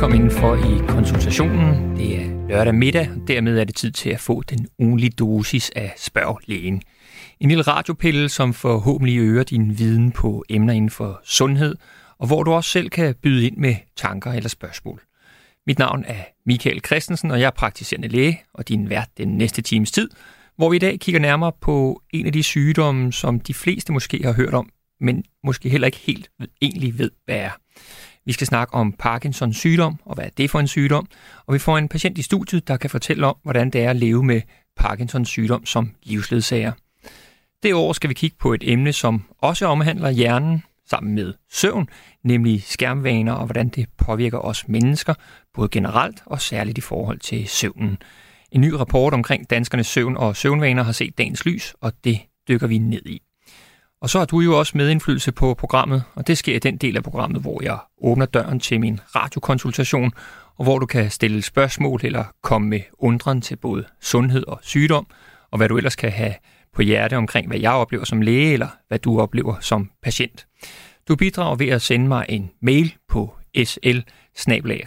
velkommen indenfor i konsultationen. Det er lørdag middag, og dermed er det tid til at få den ugenlige dosis af spørg lægen. En lille radiopille, som forhåbentlig øger din viden på emner inden for sundhed, og hvor du også selv kan byde ind med tanker eller spørgsmål. Mit navn er Michael Christensen, og jeg er praktiserende læge, og din vært den næste times tid, hvor vi i dag kigger nærmere på en af de sygdomme, som de fleste måske har hørt om, men måske heller ikke helt egentlig ved, hvad er. Vi skal snakke om Parkinsons sygdom, og hvad er det for en sygdom, og vi får en patient i studiet, der kan fortælle om, hvordan det er at leve med Parkinsons sygdom som livsledsager. Derudover skal vi kigge på et emne, som også omhandler hjernen sammen med søvn, nemlig skærmvaner og hvordan det påvirker os mennesker, både generelt og særligt i forhold til søvnen. En ny rapport omkring danskernes søvn og søvnvaner har set dagens lys, og det dykker vi ned i. Og så har du jo også medindflydelse på programmet, og det sker i den del af programmet, hvor jeg åbner døren til min radiokonsultation, og hvor du kan stille spørgsmål eller komme med undren til både sundhed og sygdom, og hvad du ellers kan have på hjerte omkring, hvad jeg oplever som læge, eller hvad du oplever som patient. Du bidrager ved at sende mig en mail på sl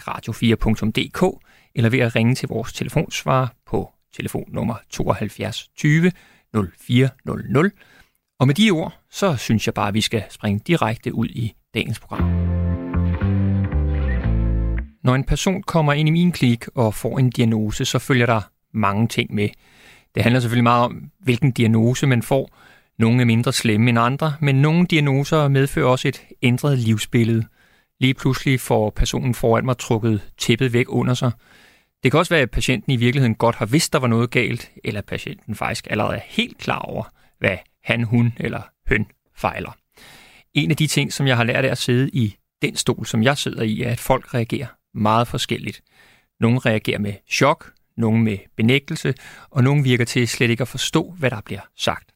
radio 4dk eller ved at ringe til vores telefonsvarer på telefonnummer 72 20 0400. Og med de ord, så synes jeg bare, at vi skal springe direkte ud i dagens program. Når en person kommer ind i min klinik og får en diagnose, så følger der mange ting med. Det handler selvfølgelig meget om, hvilken diagnose man får. Nogle er mindre slemme end andre, men nogle diagnoser medfører også et ændret livsbillede. Lige pludselig får personen foran mig trukket tæppet væk under sig. Det kan også være, at patienten i virkeligheden godt har vidst, der var noget galt, eller at patienten faktisk allerede er helt klar over, hvad han, hun eller høn fejler. En af de ting, som jeg har lært af at sidde i den stol, som jeg sidder i, er, at folk reagerer meget forskelligt. Nogle reagerer med chok, nogle med benægtelse, og nogle virker til slet ikke at forstå, hvad der bliver sagt.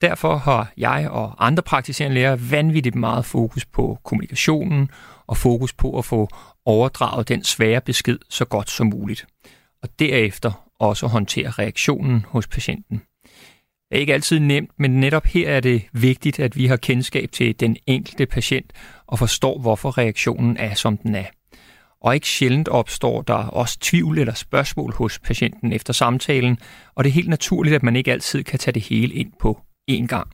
Derfor har jeg og andre praktiserende læger vanvittigt meget fokus på kommunikationen og fokus på at få overdraget den svære besked så godt som muligt. Og derefter også håndtere reaktionen hos patienten er ikke altid nemt, men netop her er det vigtigt, at vi har kendskab til den enkelte patient og forstår, hvorfor reaktionen er, som den er. Og ikke sjældent opstår der også tvivl eller spørgsmål hos patienten efter samtalen, og det er helt naturligt, at man ikke altid kan tage det hele ind på én gang.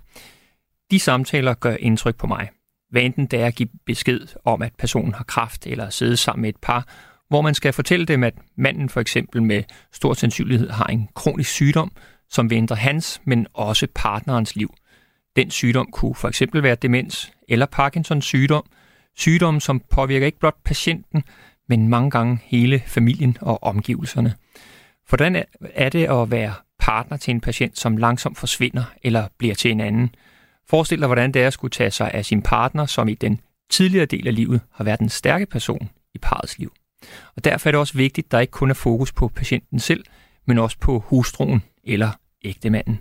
De samtaler gør indtryk på mig. Hvad enten det er at give besked om, at personen har kraft eller sidde sammen med et par, hvor man skal fortælle dem, at manden for eksempel med stor sandsynlighed har en kronisk sygdom, som vil ændre hans, men også partnerens liv. Den sygdom kunne for eksempel være demens eller Parkinsons sygdom, sygdom som påvirker ikke blot patienten, men mange gange hele familien og omgivelserne. Hvordan er det at være partner til en patient, som langsomt forsvinder eller bliver til en anden? Forestil dig, hvordan det er at skulle tage sig af sin partner, som i den tidligere del af livet har været den stærke person i parrets liv. Og derfor er det også vigtigt, at der ikke kun er fokus på patienten selv, men også på hustruen eller ægtemanden.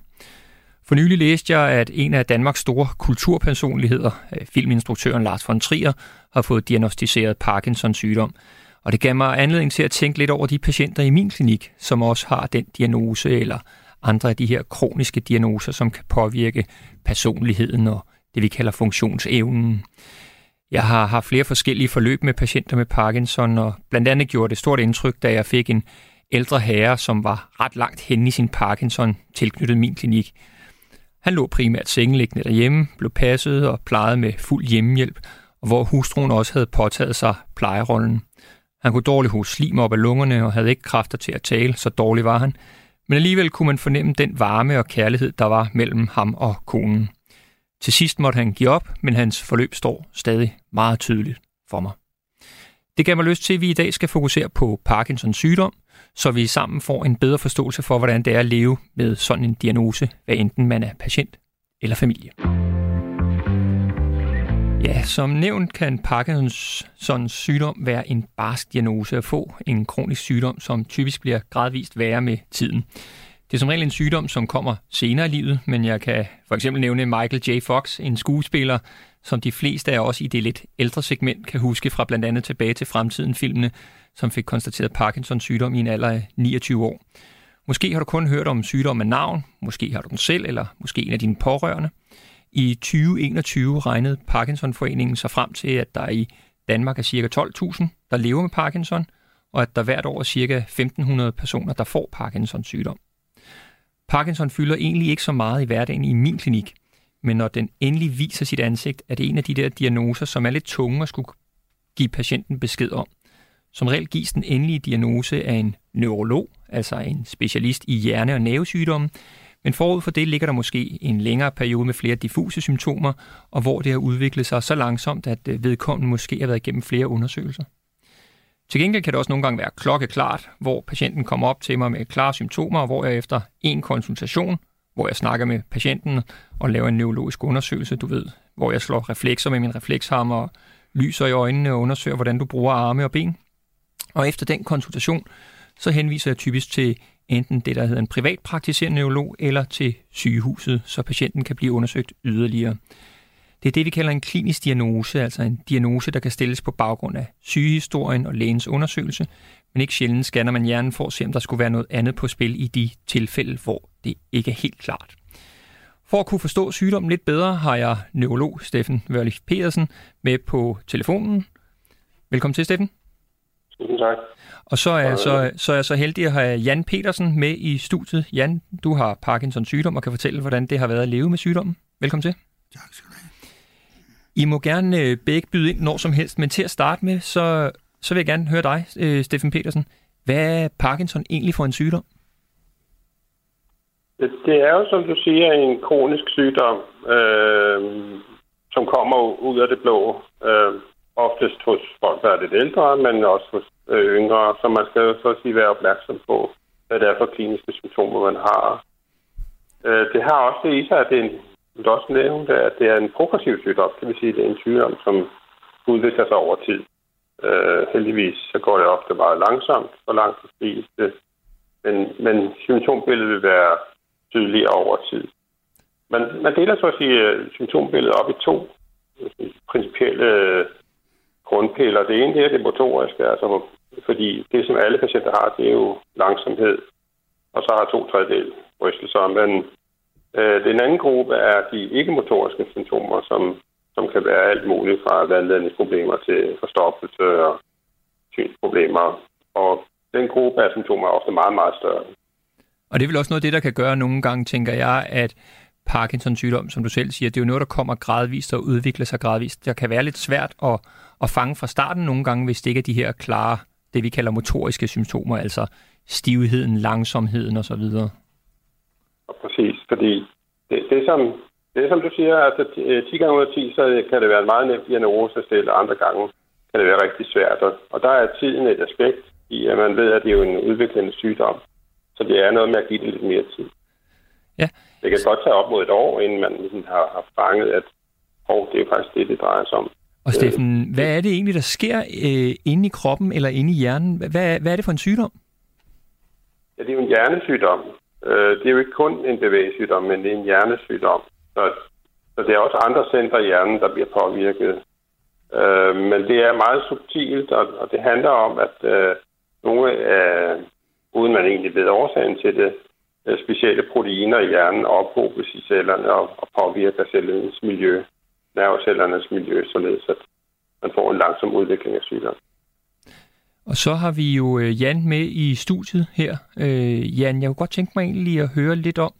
For nylig læste jeg, at en af Danmarks store kulturpersonligheder, øh, filminstruktøren Lars von Trier, har fået diagnostiseret Parkinsons sygdom. Og det gav mig anledning til at tænke lidt over de patienter i min klinik, som også har den diagnose eller andre af de her kroniske diagnoser, som kan påvirke personligheden og det, vi kalder funktionsevnen. Jeg har haft flere forskellige forløb med patienter med Parkinson, og blandt andet gjorde det stort indtryk, da jeg fik en ældre herre, som var ret langt henne i sin Parkinson, tilknyttet min klinik. Han lå primært sengeliggende derhjemme, blev passet og plejet med fuld hjemmehjælp, og hvor hustruen også havde påtaget sig plejerollen. Han kunne dårligt hoste slim op af lungerne og havde ikke kræfter til at tale, så dårlig var han. Men alligevel kunne man fornemme den varme og kærlighed, der var mellem ham og konen. Til sidst måtte han give op, men hans forløb står stadig meget tydeligt for mig. Det gav mig lyst til, at vi i dag skal fokusere på Parkinsons sygdom, så vi sammen får en bedre forståelse for, hvordan det er at leve med sådan en diagnose, hvad enten man er patient eller familie. Ja, som nævnt kan Parkinsons sygdom være en barsk diagnose at få, en kronisk sygdom, som typisk bliver gradvist værre med tiden. Det er som regel en sygdom, som kommer senere i livet, men jeg kan for eksempel nævne Michael J. Fox, en skuespiller, som de fleste af os i det lidt ældre segment kan huske fra blandt andet tilbage til fremtiden filmene, som fik konstateret Parkinsons sygdom i en alder af 29 år. Måske har du kun hørt om sygdommen af navn, måske har du den selv, eller måske en af dine pårørende. I 2021 regnede Parkinsonforeningen sig frem til, at der i Danmark er ca. 12.000, der lever med Parkinson, og at der hvert år er ca. 1.500 personer, der får Parkinsons sygdom. Parkinson fylder egentlig ikke så meget i hverdagen i min klinik, men når den endelig viser sit ansigt, er det en af de der diagnoser, som er lidt tunge at skulle give patienten besked om. Som regel gives den endelige diagnose af en neurolog, altså en specialist i hjerne- og nervesygdomme, men forud for det ligger der måske en længere periode med flere diffuse symptomer, og hvor det har udviklet sig så langsomt, at øh, vedkommende måske har været igennem flere undersøgelser. Til gengæld kan det også nogle gange være klokkeklart, hvor patienten kommer op til mig med klare symptomer, og hvor jeg efter en konsultation, hvor jeg snakker med patienten og laver en neurologisk undersøgelse, du ved, hvor jeg slår reflekser med min reflekshammer og lyser i øjnene og undersøger, hvordan du bruger arme og ben. Og efter den konsultation, så henviser jeg typisk til enten det, der hedder en privatpraktiserende neurolog, eller til sygehuset, så patienten kan blive undersøgt yderligere. Det er det, vi kalder en klinisk diagnose, altså en diagnose, der kan stilles på baggrund af sygehistorien og lægens undersøgelse, men ikke sjældent scanner man hjernen for at se, om der skulle være noget andet på spil i de tilfælde, hvor det ikke er helt klart. For at kunne forstå sygdommen lidt bedre, har jeg neurolog Steffen Wørlich Petersen med på telefonen. Velkommen til, Steffen. Tusind tak. Og så er, så, så er jeg så heldig at have Jan Petersen med i studiet. Jan, du har Parkinsons sygdom og kan fortælle, hvordan det har været at leve med sygdommen. Velkommen til. Tak skal du have. I må gerne øh, begge byde ind når som helst, men til at starte med, så, så vil jeg gerne høre dig, øh, Steffen Petersen. Hvad er Parkinson egentlig for en sygdom? Det er jo, som du siger, en kronisk sygdom, øh, som kommer ud af det blå. Øh, oftest hos folk, der er lidt ældre, men også hos øh, yngre. Så man skal så at sige være opmærksom på, hvad det er for kliniske symptomer, man har. Øh, det har også det i sig, at det er en, du også nævnt, at det er en progressiv sygdom. Det vil sige, at det er en sygdom, som udvikler sig over tid. Øh, heldigvis så går det ofte meget langsomt for langt de fleste, men, men symptombilledet vil være tydeligere over tid. Man, man deler så at sige øh, symptombilledet op i to øh, principielle øh, grundpiller. Det ene det er det motoriske, altså, fordi det, som alle patienter har, det er jo langsomhed, og så har to tredjedel rystelser. Men øh, den anden gruppe er de ikke-motoriske symptomer, som, som kan være alt muligt fra vandladningsproblemer til forstoppelse og synsproblemer. Og den gruppe af symptomer er ofte meget, meget større. Og det er vel også noget af det, der kan gøre nogle gange, tænker jeg, at Parkinsons sygdom, som du selv siger, det er jo noget, der kommer gradvist og udvikler sig gradvist. Det kan være lidt svært at, at fange fra starten nogle gange, hvis det ikke er de her klare, det vi kalder motoriske symptomer, altså stivheden, langsomheden osv. Præcis, fordi det, det, som, det som du siger, altså 10 gange ud af 10, så kan det være en meget nem diagnose at stille, andre gange kan det være rigtig svært. Og der er tiden et aspekt i, at man ved, at det er jo en udviklende sygdom. Så det er noget med at give det lidt mere tid. Ja. Det kan godt tage op mod et år, inden man ligesom har, har fanget, at oh, det er faktisk det, det drejer sig om. Og Steffen, hvad er det egentlig, der sker øh, inde i kroppen eller inde i hjernen? Hvad, hvad er det for en sygdom? Ja, det er jo en hjernesygdom. Øh, det er jo ikke kun en bevægelsesygdom, men det er en hjernesygdom. Så, så det er også andre centre i hjernen, der bliver påvirket. Øh, men det er meget subtilt, og, og det handler om, at øh, nogle af, uden man egentlig ved årsagen til det, øh, specielle proteiner i hjernen ophobes i cellerne og, og påvirker cellens miljø, nervecellernes miljø, således at man får en langsom udvikling af sygdom. Og så har vi jo øh, Jan med i studiet her. Øh, Jan, jeg kunne godt tænke mig egentlig at høre lidt om,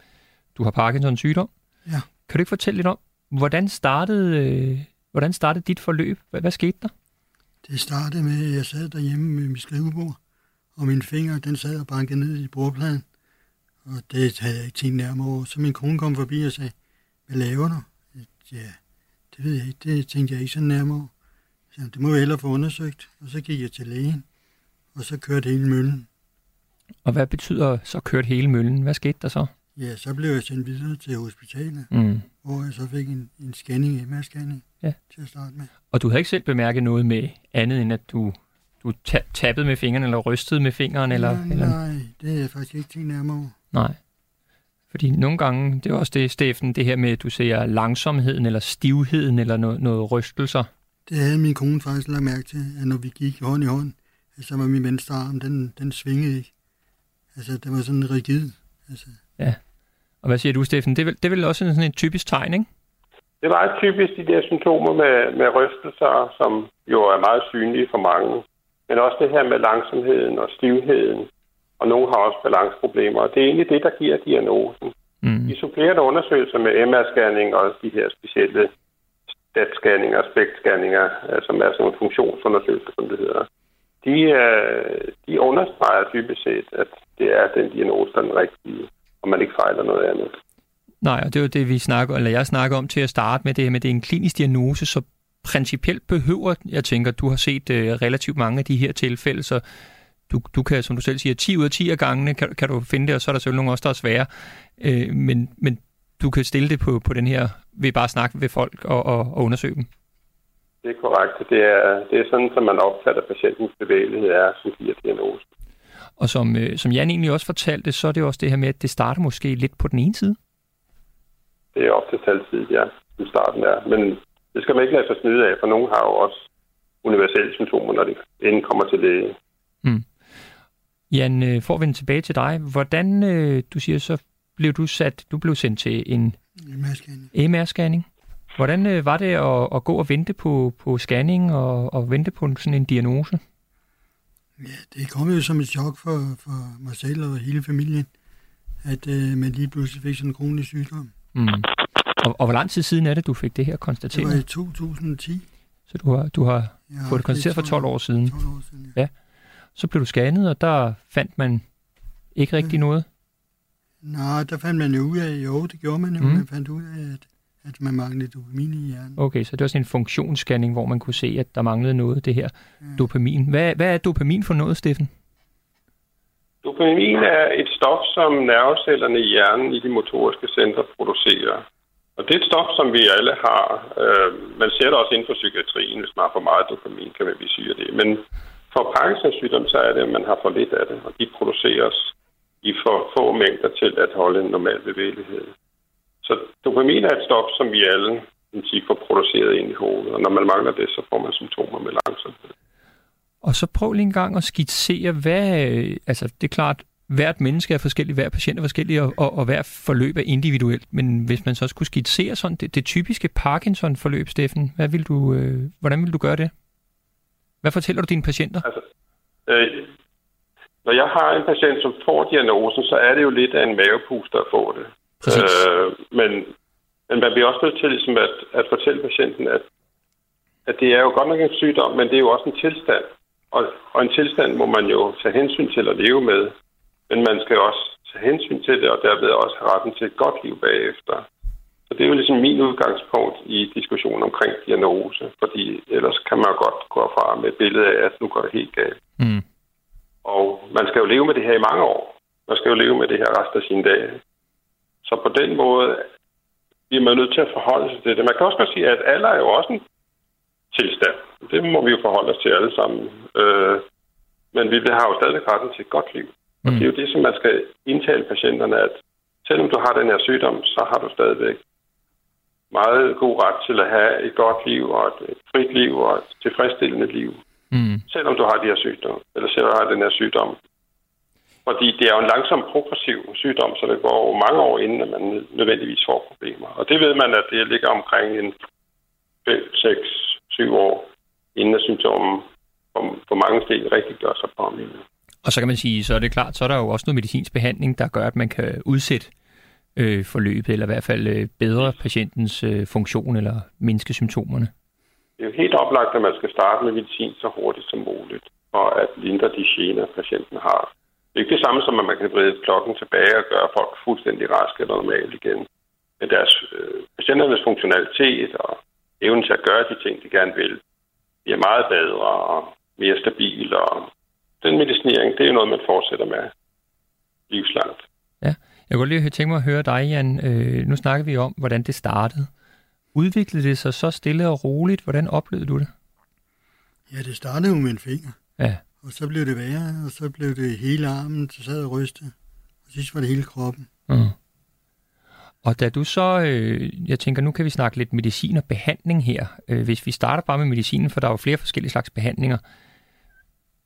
du har Parkinsons sygdom. Ja. Kan du ikke fortælle lidt om, hvordan startede, øh, hvordan startede dit forløb? Hvad, hvad skete der? Det startede med, at jeg sad derhjemme med mit skrivebord, og min finger, den sad og bankede ned i bordpladen. Og det havde jeg ikke tænkt nærmere over. Så min kone kom forbi og sagde, hvad laver du? Ja, det ved jeg ikke. Det tænkte jeg ikke så nærmere. Så det må vi hellere få undersøgt. Og så gik jeg til lægen, og så kørte hele møllen. Og hvad betyder så kørt hele møllen? Hvad skete der så? Ja, så blev jeg sendt videre til hospitalet, Mm. hvor jeg så fik en, en scanning, MR-scanning, Ja. til at starte med. Og du havde ikke selv bemærket noget med andet, end at du, du ta- tappede med fingrene, eller rystede med fingeren? Eller, nej, eller... nej, det havde jeg faktisk ikke tænkt nærmere over. Nej. Fordi nogle gange, det er også det, Steffen, det her med, at du ser langsomheden, eller stivheden, eller noget, noget rystelser. Det havde min kone faktisk lagt mærke til, at når vi gik hånd i hånd, så var min venstre arm, den, den svingede ikke. Altså, den var sådan rigid. Altså, Og hvad siger du, Steffen? Det er vel, det er vel også sådan et typisk tegn, ikke? Det var typisk de der symptomer med, med rystelser, som jo er meget synlige for mange. Men også det her med langsomheden og stivheden. Og nogle har også balanceproblemer. Og det er egentlig det, der giver diagnosen. Mm. De supplerende undersøgelser med MR-scanning og de her specielle stat-scanninger, spekt-scanninger, som er sådan nogle funktionsundersøgelser, som det hedder, de, øh, de understreger typisk set, at det er den diagnose, der er den rigtige, og man ikke fejler noget andet. Nej, og det er jo det, vi snakker, eller jeg snakker om til at starte med, det her med, det er en klinisk diagnose, så principielt behøver, jeg tænker, du har set uh, relativt mange af de her tilfælde, så du, du kan, som du selv siger, 10 ud af 10 af gangene kan, kan du finde det, og så er der selvfølgelig nogle også, der er svære. Uh, men, men du kan stille det på, på den her, ved bare at snakke ved folk og, og, og undersøge dem. Det er korrekt. Det er, det er sådan, som man opfatter patientens bevægelighed er, som giver diagnosen. Og som, øh, som Jan egentlig også fortalte, så er det også det her med, at det starter måske lidt på den ene side. Det er ofte altid, ja, i starten er. Men det skal man ikke lade sig snyde af, for nogen har jo også universelle symptomer, når de inden kommer til læge. Mm. Jan, øh, for at vende tilbage til dig, hvordan, øh, du siger, så blev du sat, du blev sendt til en MR-scanning. Hvordan øh, var det at, at gå og vente på, på scanning og, og vente på sådan en diagnose? Ja, det kom jo som et chok for, for mig selv og hele familien, at øh, man lige pludselig fik sådan en kronisk sygdom. Mm. Og, og hvor lang tid siden er det, du fik det her konstateret? Det var i 2010. Så du har, du har fået det konstateret for 12 år siden? 12 år siden, ja. ja. Så blev du scannet, og der fandt man ikke rigtig ja. noget? Nej, der fandt man jo ud af, jo, det gjorde man jo, mm. man fandt ud af, at at man manglede dopamin i hjernen. Okay, så det var sådan en funktionsscanning, hvor man kunne se, at der manglede noget, det her ja. dopamin. Hvad, hvad er dopamin for noget, Steffen? Dopamin er et stof, som nervecellerne i hjernen i de motoriske centre producerer. Og det er et stof, som vi alle har. Øh, man ser det også inden for psykiatrien, hvis man har for meget dopamin, kan man sige det. Men for Parkinsons sygdom, så er det, at man har for lidt af det, og de produceres i for få mængder til at holde en normal bevægelighed. Så dopamin er et stof, som vi alle sige, får produceret ind i hovedet, og når man mangler det, så får man symptomer med langsomhed. Og så prøv lige en gang at skitsere, hvad, øh, altså det er klart, hvert menneske er forskelligt, hver patient er forskellig, og, og, og hver forløb er individuelt. Men hvis man så skulle skitsere sådan det, det typiske Parkinson-forløb, Steffen, hvad vil du, øh, hvordan vil du gøre det? Hvad fortæller du dine patienter? Altså, øh, når jeg har en patient, som får diagnosen, så er det jo lidt af en mavepuster at få det. Øh, men, men man bliver også nødt til ligesom at, at fortælle patienten, at, at det er jo godt nok en sygdom, men det er jo også en tilstand. Og, og en tilstand må man jo tage hensyn til at leve med. Men man skal også tage hensyn til det, og derved også have retten til et godt liv bagefter. Så det er jo ligesom min udgangspunkt i diskussionen omkring diagnose, fordi ellers kan man godt gå fra med et billede af, at nu går det helt galt. Mm. Og man skal jo leve med det her i mange år. Man skal jo leve med det her resten af sine dage. Så på den måde bliver man nødt til at forholde sig til det. Man kan også godt sige, at alder er jo også en tilstand. Det må vi jo forholde os til alle sammen. Øh, men vi har jo stadig retten til et godt liv. Og mm. det er jo det, som man skal indtale patienterne, at selvom du har den her sygdom, så har du stadigvæk meget god ret til at have et godt liv og et frit liv og et tilfredsstillende liv. Mm. Selvom du har de her sygdomme, eller selvom du har den her sygdom. Fordi det er jo en langsom progressiv sygdom, så det går jo mange år inden, at man nødvendigvis får problemer. Og det ved man, at det ligger omkring en 5, 6, 7 år, inden at symptomen for, for mange steder rigtig gør sig påmindet. Og så kan man sige, så er det klart, så er der jo også noget medicinsk behandling, der gør, at man kan udsætte øh, forløbet, eller i hvert fald øh, bedre patientens øh, funktion eller mindske symptomerne. Det er jo helt oplagt, at man skal starte med medicin så hurtigt som muligt, for at lindre de gener, patienten har. Det er ikke det samme som, at man kan vride klokken tilbage og gøre folk fuldstændig raske eller normalt igen. Men deres øh, patienternes funktionalitet og evnen til at gøre de ting, de gerne vil, bliver meget bedre og mere stabil. Og den medicinering, det er jo noget, man fortsætter med livslangt. Ja, jeg kunne lige tænke mig at høre dig, Jan. Øh, nu snakker vi om, hvordan det startede. Udviklede det sig så stille og roligt? Hvordan oplevede du det? Ja, det startede jo med en finger. Ja. Og så blev det værre, og så blev det hele armen, så sad og ryste. Og sidst var det hele kroppen. Mm. Og da du så, øh, jeg tænker, nu kan vi snakke lidt medicin og behandling her. Øh, hvis vi starter bare med medicinen, for der er jo flere forskellige slags behandlinger.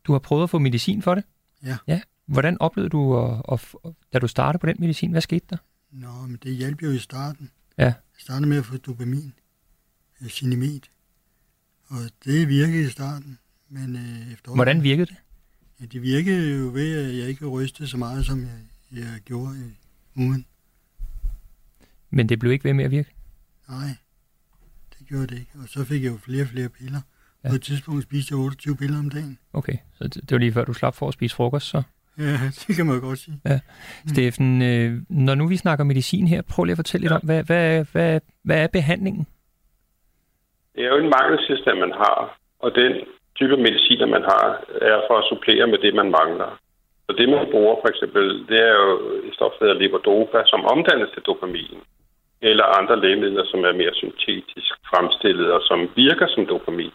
Du har prøvet at få medicin for det? Ja. ja. Hvordan oplevede du, at, at, da du startede på den medicin? Hvad skete der? Nå, men det hjalp jo i starten. Ja. Jeg startede med at få dopamin. øh, Cinemet. Og det virkede i starten, men øh, efter Hvordan virkede det? Ja, det virkede jo ved, at jeg ikke rystede så meget, som jeg, jeg gjorde i ugen. Men det blev ikke ved med at virke? Nej, det gjorde det ikke. Og så fik jeg jo flere og flere piller. Ja. På et tidspunkt spiste jeg 28 piller om dagen. Okay, så det, det var lige før du slap for at spise frokost, så? Ja, det kan man godt sige. Ja. Mm. Steffen, øh, når nu vi snakker medicin her, prøv lige at fortælle ja. lidt om, hvad, hvad, hvad, hvad er behandlingen? Det er jo en mangelsystem, man har, og den type mediciner, man har, er for at supplere med det, man mangler. Så det, man bruger for eksempel, det er jo et stof, der hedder levodopa, som omdannes til dopamin eller andre lægemidler, som er mere syntetisk fremstillet og som virker som dopamin.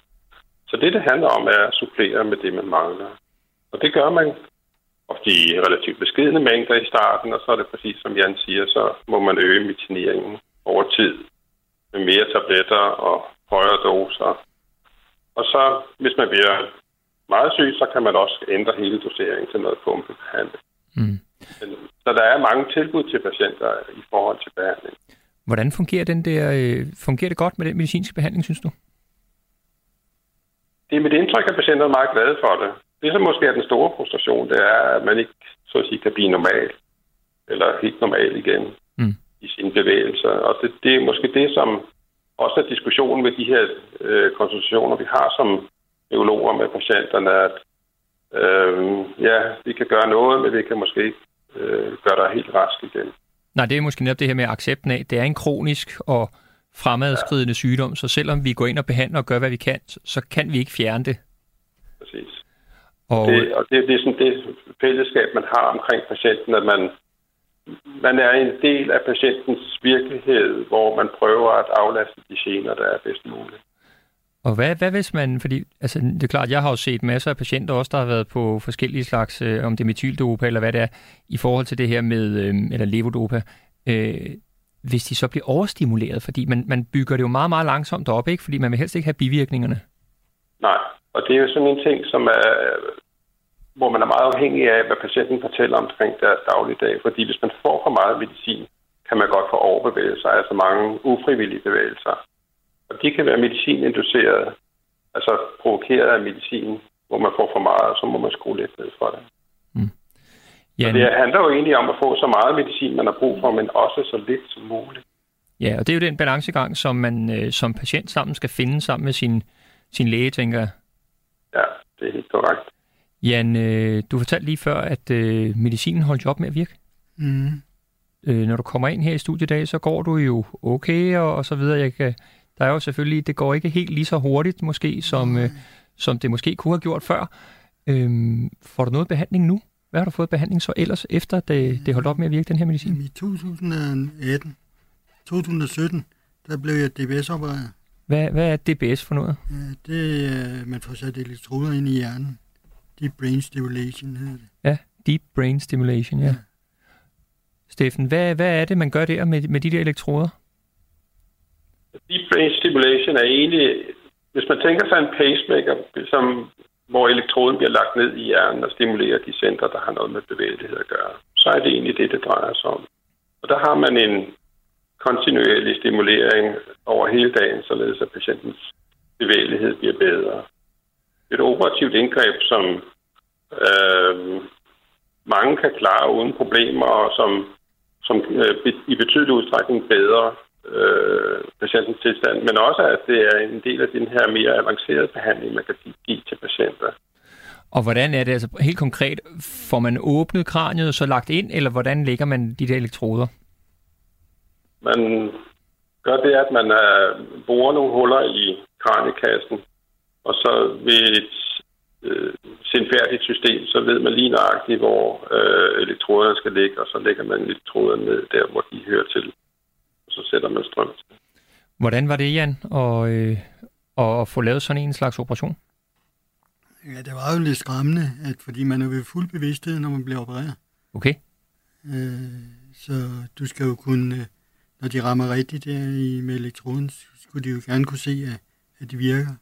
Så det, det handler om, er at supplere med det, man mangler. Og det gør man ofte i relativt beskedende mængder i starten, og så er det præcis som Jan siger, så må man øge medicineringen over tid med mere tabletter og højere doser. Og så, hvis man bliver meget syg, så kan man også ændre hele doseringen til noget pumpebehandling. Mm. Så der er mange tilbud til patienter i forhold til behandling. Hvordan fungerer den der, øh, fungerer det godt med den medicinske behandling, synes du? Det er mit indtryk, at patienter er meget glade for det. Det, som måske er den store frustration, det er, at man ikke så at sige, kan blive normal, eller helt normal igen mm. i sine bevægelser. Og det, det er måske det, som også er diskussionen med de her øh, konsultationer, vi har som neurologer med patienterne, at øh, ja, vi kan gøre noget, men vi kan måske ikke øh, gøre dig helt rask igen. Nej, det er måske netop det her med accepten af. Det er en kronisk og fremadskridende ja. sygdom, så selvom vi går ind og behandler og gør, hvad vi kan, så kan vi ikke fjerne det. Præcis. Og det, og det, er sådan det fællesskab, man har omkring patienten, at man, man er en del af patientens virkelighed, hvor man prøver at aflaste de gener, der er bedst muligt. Og hvad, hvad hvis man, fordi altså, det er klart, jeg har jo set masser af patienter også, der har været på forskellige slags, øh, om det er metyldopa eller hvad det er, i forhold til det her med, øh, eller levodopa, øh, hvis de så bliver overstimuleret, fordi man, man bygger det jo meget, meget langsomt op, ikke? fordi man vil helst ikke have bivirkningerne. Nej, og det er jo sådan en ting, som er, hvor man er meget afhængig af, hvad patienten fortæller omkring deres dagligdag, fordi hvis man får for meget medicin, kan man godt få overbevægelser, altså mange ufrivillige bevægelser. Og de kan være medicininduceret, altså provokeret af medicin, hvor man får for meget, og så må man skrue lidt ned for det. Mm. Ja, det handler jo egentlig om at få så meget medicin, man har brug for, men også så lidt som muligt. Ja, og det er jo den balancegang, som man øh, som patient sammen skal finde sammen med sin, sin læge, tænker jeg. Ja, det er helt korrekt. Jan, øh, du fortalte lige før, at øh, medicinen holdt op med at virke. Mm. Øh, når du kommer ind her i studiedag, så går du jo okay og, og så videre. Jeg kan, der er jo selvfølgelig, det går ikke helt lige så hurtigt måske, som, øh, som det måske kunne have gjort før. Øhm, får du noget behandling nu? Hvad har du fået behandling så ellers, efter det, det holdt op med at virke, den her medicin? I 2018, 2017, der blev jeg DBS-opereret. Hvad, hvad er DBS for noget? Ja, det er, man får sat elektroder ind i hjernen. Deep Brain Stimulation hedder det. Ja, Deep Brain Stimulation, ja. ja. Steffen, hvad, hvad er det, man gør der med, med de der elektroder? Deep brain stimulation er egentlig, hvis man tænker sig en pacemaker, som, hvor elektroden bliver lagt ned i hjernen og stimulerer de centre, der har noget med bevægelighed at gøre, så er det egentlig det, det drejer sig om. Og der har man en kontinuerlig stimulering over hele dagen, således at patientens bevægelighed bliver bedre. Et operativt indgreb, som øh, mange kan klare uden problemer, og som, som øh, i betydelig udstrækning bedre øh, patientens tilstand, men også at det er en del af den her mere avancerede behandling, man kan give til patienter. Og hvordan er det altså helt konkret? Får man åbnet kraniet og så lagt ind, eller hvordan lægger man de der elektroder? Man gør det, at man uh, borer nogle huller i kraniekassen, og så ved et øh, sindfærdigt system, så ved man lige nøjagtigt, hvor øh, elektroderne skal ligge, og så lægger man elektroderne ned der, hvor de hører til så sætter man strøm til. Hvordan var det, Jan, at, øh, at få lavet sådan en slags operation? Ja, det var jo lidt skræmmende, at, fordi man er ved fuld bevidsthed, når man bliver opereret. Okay. Øh, så du skal jo kunne, øh, når de rammer rigtigt der i, med elektroden, skulle de jo gerne kunne se, at, at de virker.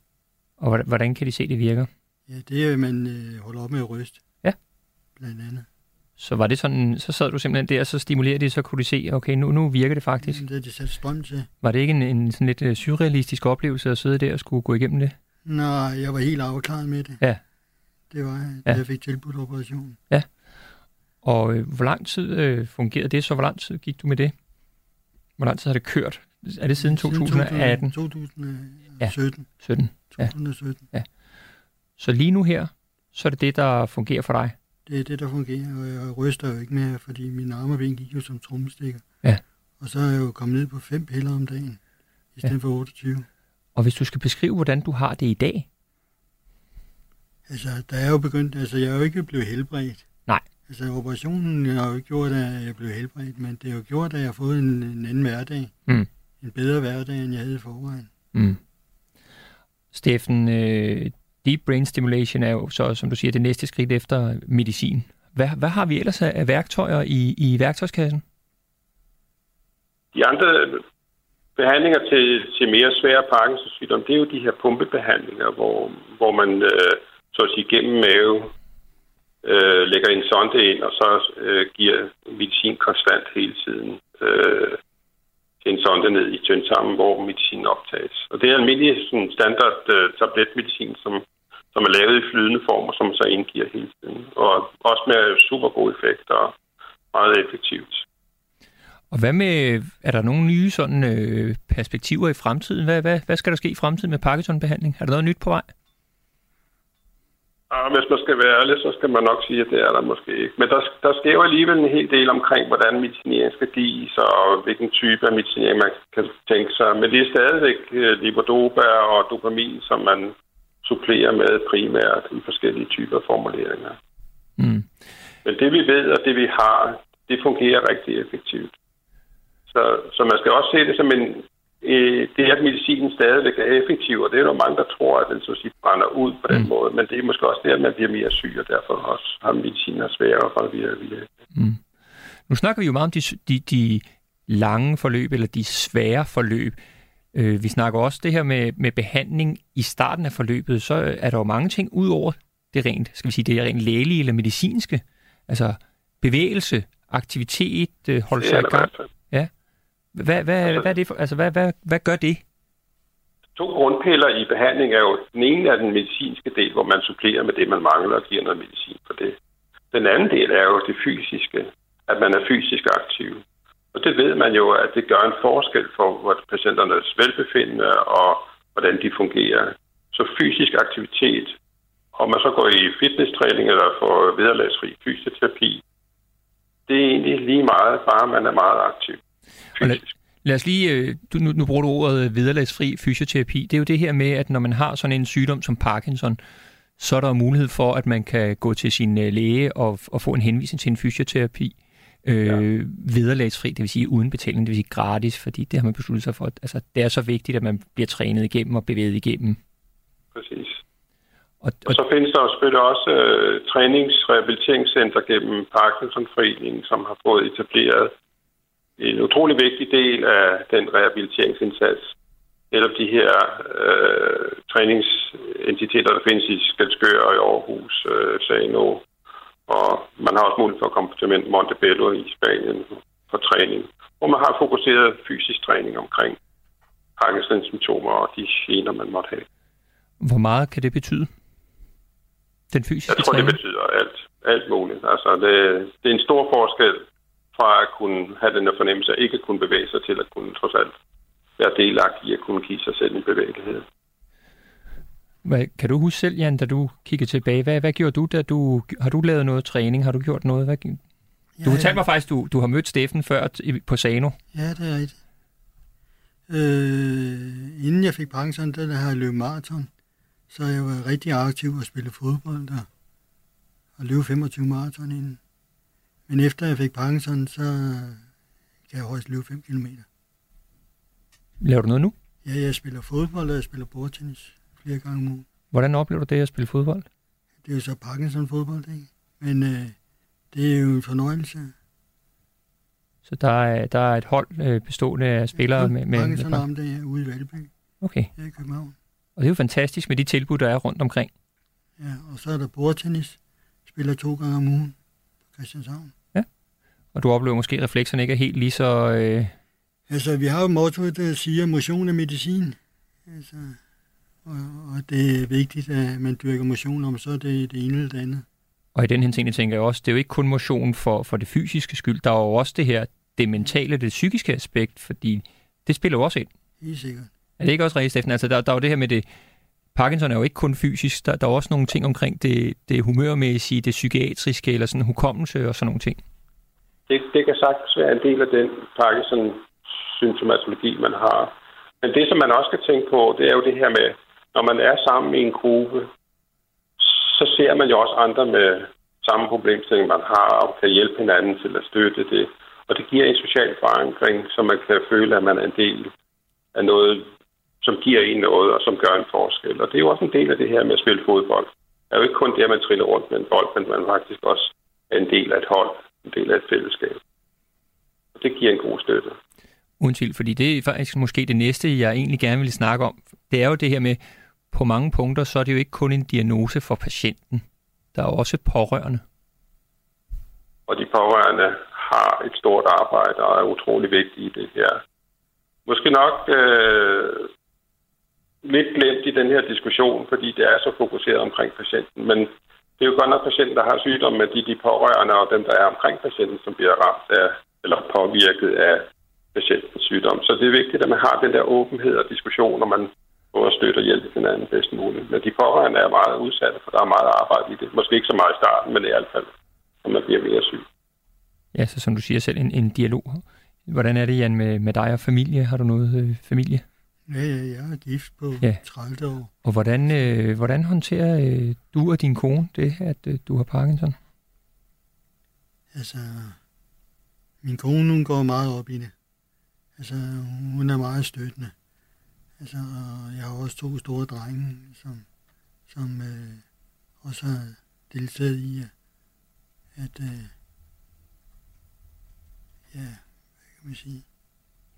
Og hvordan kan de se, det virker? Ja, det er, at man øh, holder op med at ryste. Ja. Blandt andet. Så var det sådan, så sad du simpelthen der, og så stimulerede det, så kunne du se, okay, nu, nu virker det faktisk. Det er de sat strøm til. Var det ikke en, en sådan lidt øh, surrealistisk oplevelse at sidde der og skulle gå igennem det? Nej, jeg var helt afklaret med det. Ja. Det var jeg, da Ja. jeg fik tilbudt operationen. Og øh, hvor lang tid øh, fungerede det, så hvor lang tid gik du med det? Hvor lang tid har det kørt? Er det siden 2018? 2017. 17? Ja. 2017. Så lige nu her, så er det det, der fungerer for dig? Det er det, der fungerer, og jeg ryster jo ikke mere, fordi mine arme og ben gik jo som trommestikker. Ja. Og så er jeg jo kommet ned på fem piller om dagen, i stedet Ja. for 28. Og hvis du skal beskrive, hvordan du har det i dag, Altså, der er jo begyndt, altså jeg er jo ikke blevet helbredt. Nej. Altså, operationen har jo ikke gjort, at jeg blev helbredt, men det har jo gjort, at jeg har fået en, en anden hverdag. Mm. En bedre hverdag, end jeg havde i forvejen. Mm. Steffen, øh, deep brain stimulation er jo så, som du siger, det næste skridt efter medicin. Hvad, hvad har vi ellers af værktøjer i, i værktøjskassen? De andre behandlinger til, til mere svære Parkinsons sygdom, det er jo de her pumpebehandlinger, hvor, hvor man øh, så at sige gennem mave øh, lægger en sonde ind, og så øh, giver medicin konstant hele tiden øh, til en sonde ned i tyndtarmen, hvor medicinen optages. Og det er almindelig sådan, standard øh, tabletmedicin, som, som er lavet i flydende form, og som man så indgiver hele tiden. Og også med super god effekt og meget effektivt. Og hvad med, er der nogle nye sådan, øh, perspektiver i fremtiden? Hvad, hvad, hvad skal der ske i fremtiden med Parkinson-behandling? Er der noget nyt på vej? Og hvis man skal være ærlig, så skal man nok sige, at det er der måske ikke. Men der, der sker jo alligevel en hel del omkring, hvordan medicinering skal gives, og hvilken type af medicinering man kan tænke sig. Men det er stadigvæk øh, levodopa og dopamin, som man supplerer med primært i forskellige typer formuleringer. Mm. Men det vi ved, og det vi har, det fungerer rigtig effektivt. Så, så man skal også se det som en... Øh, det er, at medicinen stadigvæk er effektiv, og det er der mange, der tror, at den så sige, brænder ud på den Mm. måde. Men det er måske også det, at man bliver mere syg, og derfor også har mediciner sværere for at virke. Mm. Nu snakker vi jo meget om de, de, de lange forløb, eller de svære forløb. Øh, vi snakker også det her med, med behandling i starten af forløbet, så er der jo mange ting ud over det rent, skal vi sige, det rent lægelige eller medicinske. Altså bevægelse, aktivitet, øh, holde sig er i gang. Hvad, hvad, Altså- hvad, er det for, altså, hvad, hvad, hvad gør det? To grundpiller i behandling er jo, den ene er den medicinske del, hvor man supplerer med det, man mangler og giver noget medicin for det. Den anden del er jo det fysiske, at man er fysisk aktiv. Og det ved man jo, at det gør en forskel for hvor patienternes velbefindende og hvordan de fungerer. Så fysisk aktivitet, om man så går i fitnesstræning eller får vederlagsfri fysioterapi, det er egentlig lige meget, bare man er meget aktiv. Og lad- Fysisk. Lad os lige, øh, du, nu, nu bruger du ordet vederlagsfri fysioterapi. Det er jo det her med, at når man har sådan en sygdom som Parkinson, så er der mulighed for, at man kan gå til sin øh, læge og, og få en henvisning til en fysioterapi. Øh, ja. Vederlagsfri, det vil sige uden betaling, det vil sige gratis, fordi det har man besluttet sig for. Altså, det er så vigtigt, at man bliver trænet igennem og bevæget igennem. Præcis. Og, Og så findes der jo selvfølgelig også øh, træningsrehabiliteringscenter gennem Parkinsonforeningen, som har fået etableret en utrolig vigtig del af den rehabiliteringsindsats. Eller de her øh, træningsentiteter, der findes i Skelskør og i Aarhus, øh, Sano. Og man har også mulighed for at komme til Montebello i Spanien for træning, hvor man har fokuseret fysisk træning omkring Parkinsons symptomer og de gener, man måtte have. hvor meget kan det betyde? Den fysiske Jeg tror, det træning? betyder alt, alt muligt. Altså, det, det er en stor forskel fra at kunne have den her fornemmelse af ikke at kunne bevæge sig til at kunne trods alt være delagtig i at kunne give sig selv en bevægelighed. Hvad, kan du huske selv, Jan, da du kigger tilbage? Hvad, hvad gjorde du, da du... Har du lavet noget træning? Har du gjort noget? Hvad, du fortalte mig faktisk, du, du har mødt Steffen før på Sano. Ja, det er rigtigt. Øh, inden jeg fik Parkinson, der har jeg løbet maraton. Så jeg var rigtig aktiv og spille fodbold der. Og løb 25 maraton inden. Men efter jeg fik Parkinson, så kan jeg højst løbe 5 km. Laver du noget nu? Ja, jeg spiller fodbold, og jeg spiller bordtennis flere gange om ugen. Hvordan oplever du det at spille fodbold? Det er jo så Parkinson-fodbold, ikke? Men øh, det er jo en fornøjelse. Så der er, der er et hold øh, bestående af spillere med, med, med Parkinson om det er ude i Valby, Okay, her i København. og det er jo fantastisk med de tilbud, der er rundt omkring. Ja, og så er der bordtennis. Spiller to gange om ugen på Christianshavn. Og du oplever måske, at reflekserne ikke er helt lige så... Øh... Altså, vi har jo motto, der siger, motion er medicin. Altså, og, og det er vigtigt, at man dyrker motion, om så er det det ene eller det andet. Og i den henseende tænker jeg også, det er jo ikke kun motion for, for det fysiske skyld. Der er jo også det her, det mentale, det psykiske aspekt, fordi det spiller jo også ind. Helt sikkert. Er det ikke også rigtigt, Steffen? Altså, der, der er jo det her med det... Parkinson er jo ikke kun fysisk. Der, der er også nogle ting omkring det, det humørmæssige, det psykiatriske, eller sådan hukommelse og sådan nogle ting. Det, det kan sagtens være en del af den Parkinson-symptomatologi, man har. Men det, som man også skal tænke på, det er jo det her med, når man er sammen i en gruppe, så ser man jo også andre med samme problemstilling, man har, og kan hjælpe hinanden til at støtte det. Og det giver en social forankring, så man kan føle, at man er en del af noget, som giver en noget, og som gør en forskel. Og det er jo også en del af det her med at spille fodbold. Det er jo ikke kun det, at man triller rundt med en bold, men man faktisk også er en del af et hold, en del af et fællesskab. Og det giver en god støtte. Tvivl, fordi det er faktisk måske det næste, jeg egentlig gerne vil snakke om. Det er jo det her med, på mange punkter, så er det jo ikke kun en diagnose for patienten. Der er også pårørende. Og de pårørende har et stort arbejde og er utrolig vigtige i det her. Måske nok øh, lidt glemt i den her diskussion, fordi det er så fokuseret omkring patienten. Men det er jo godt nok patienten, der har sygdomme, men de, de pårørende og dem, der er omkring patienten, som bliver ramt af eller påvirket af patientens sygdom. Så det er vigtigt, at man har den der åbenhed og diskussion, når man både støtter og hjælper hinanden bedst muligt. Men de pårørende er meget udsatte, for der er meget arbejde i det. Måske ikke så meget i starten, men i hvert fald, når man bliver mere syg. Ja, så som du siger selv, en, en dialog. Hvordan er det, Jan, med, med dig og familie? Har du noget øh, familie? Ja, ja, jeg er gift på Ja. 30 år. Og hvordan, øh, hvordan håndterer øh, du og din kone det, at øh, du har Parkinson? Altså, min kone, hun går meget op i det. Altså, hun er meget støttende. Altså, og jeg har også to store drenge, som, som øh, også har deltaget i, at, øh, ja, hvad kan man sige,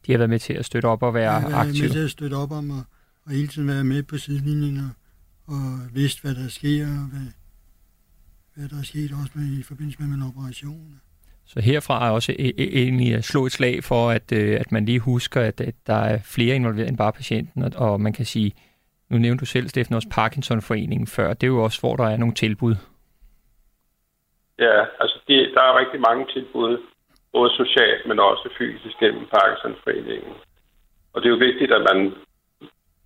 De har været med til at støtte op og være Jeg har været aktive. med til at støtte op om, og, og hele tiden være med på sidelinjen, og, og vidste, hvad der sker, og hvad, hvad der er sket også med, i forbindelse med min operation. Så herfra er også e- e- egentlig at slå et slag for, at, øh, at man lige husker, at, at der er flere involveret end bare patienten, og, og man kan sige, nu nævnte du selv, Steffen, også Parkinson-foreningen før, det er jo også, hvor der er nogle tilbud. Ja, altså det, der er rigtig mange tilbud, både socialt, men også fysisk gennem Parkinsonforeningen. Og det er jo vigtigt, at man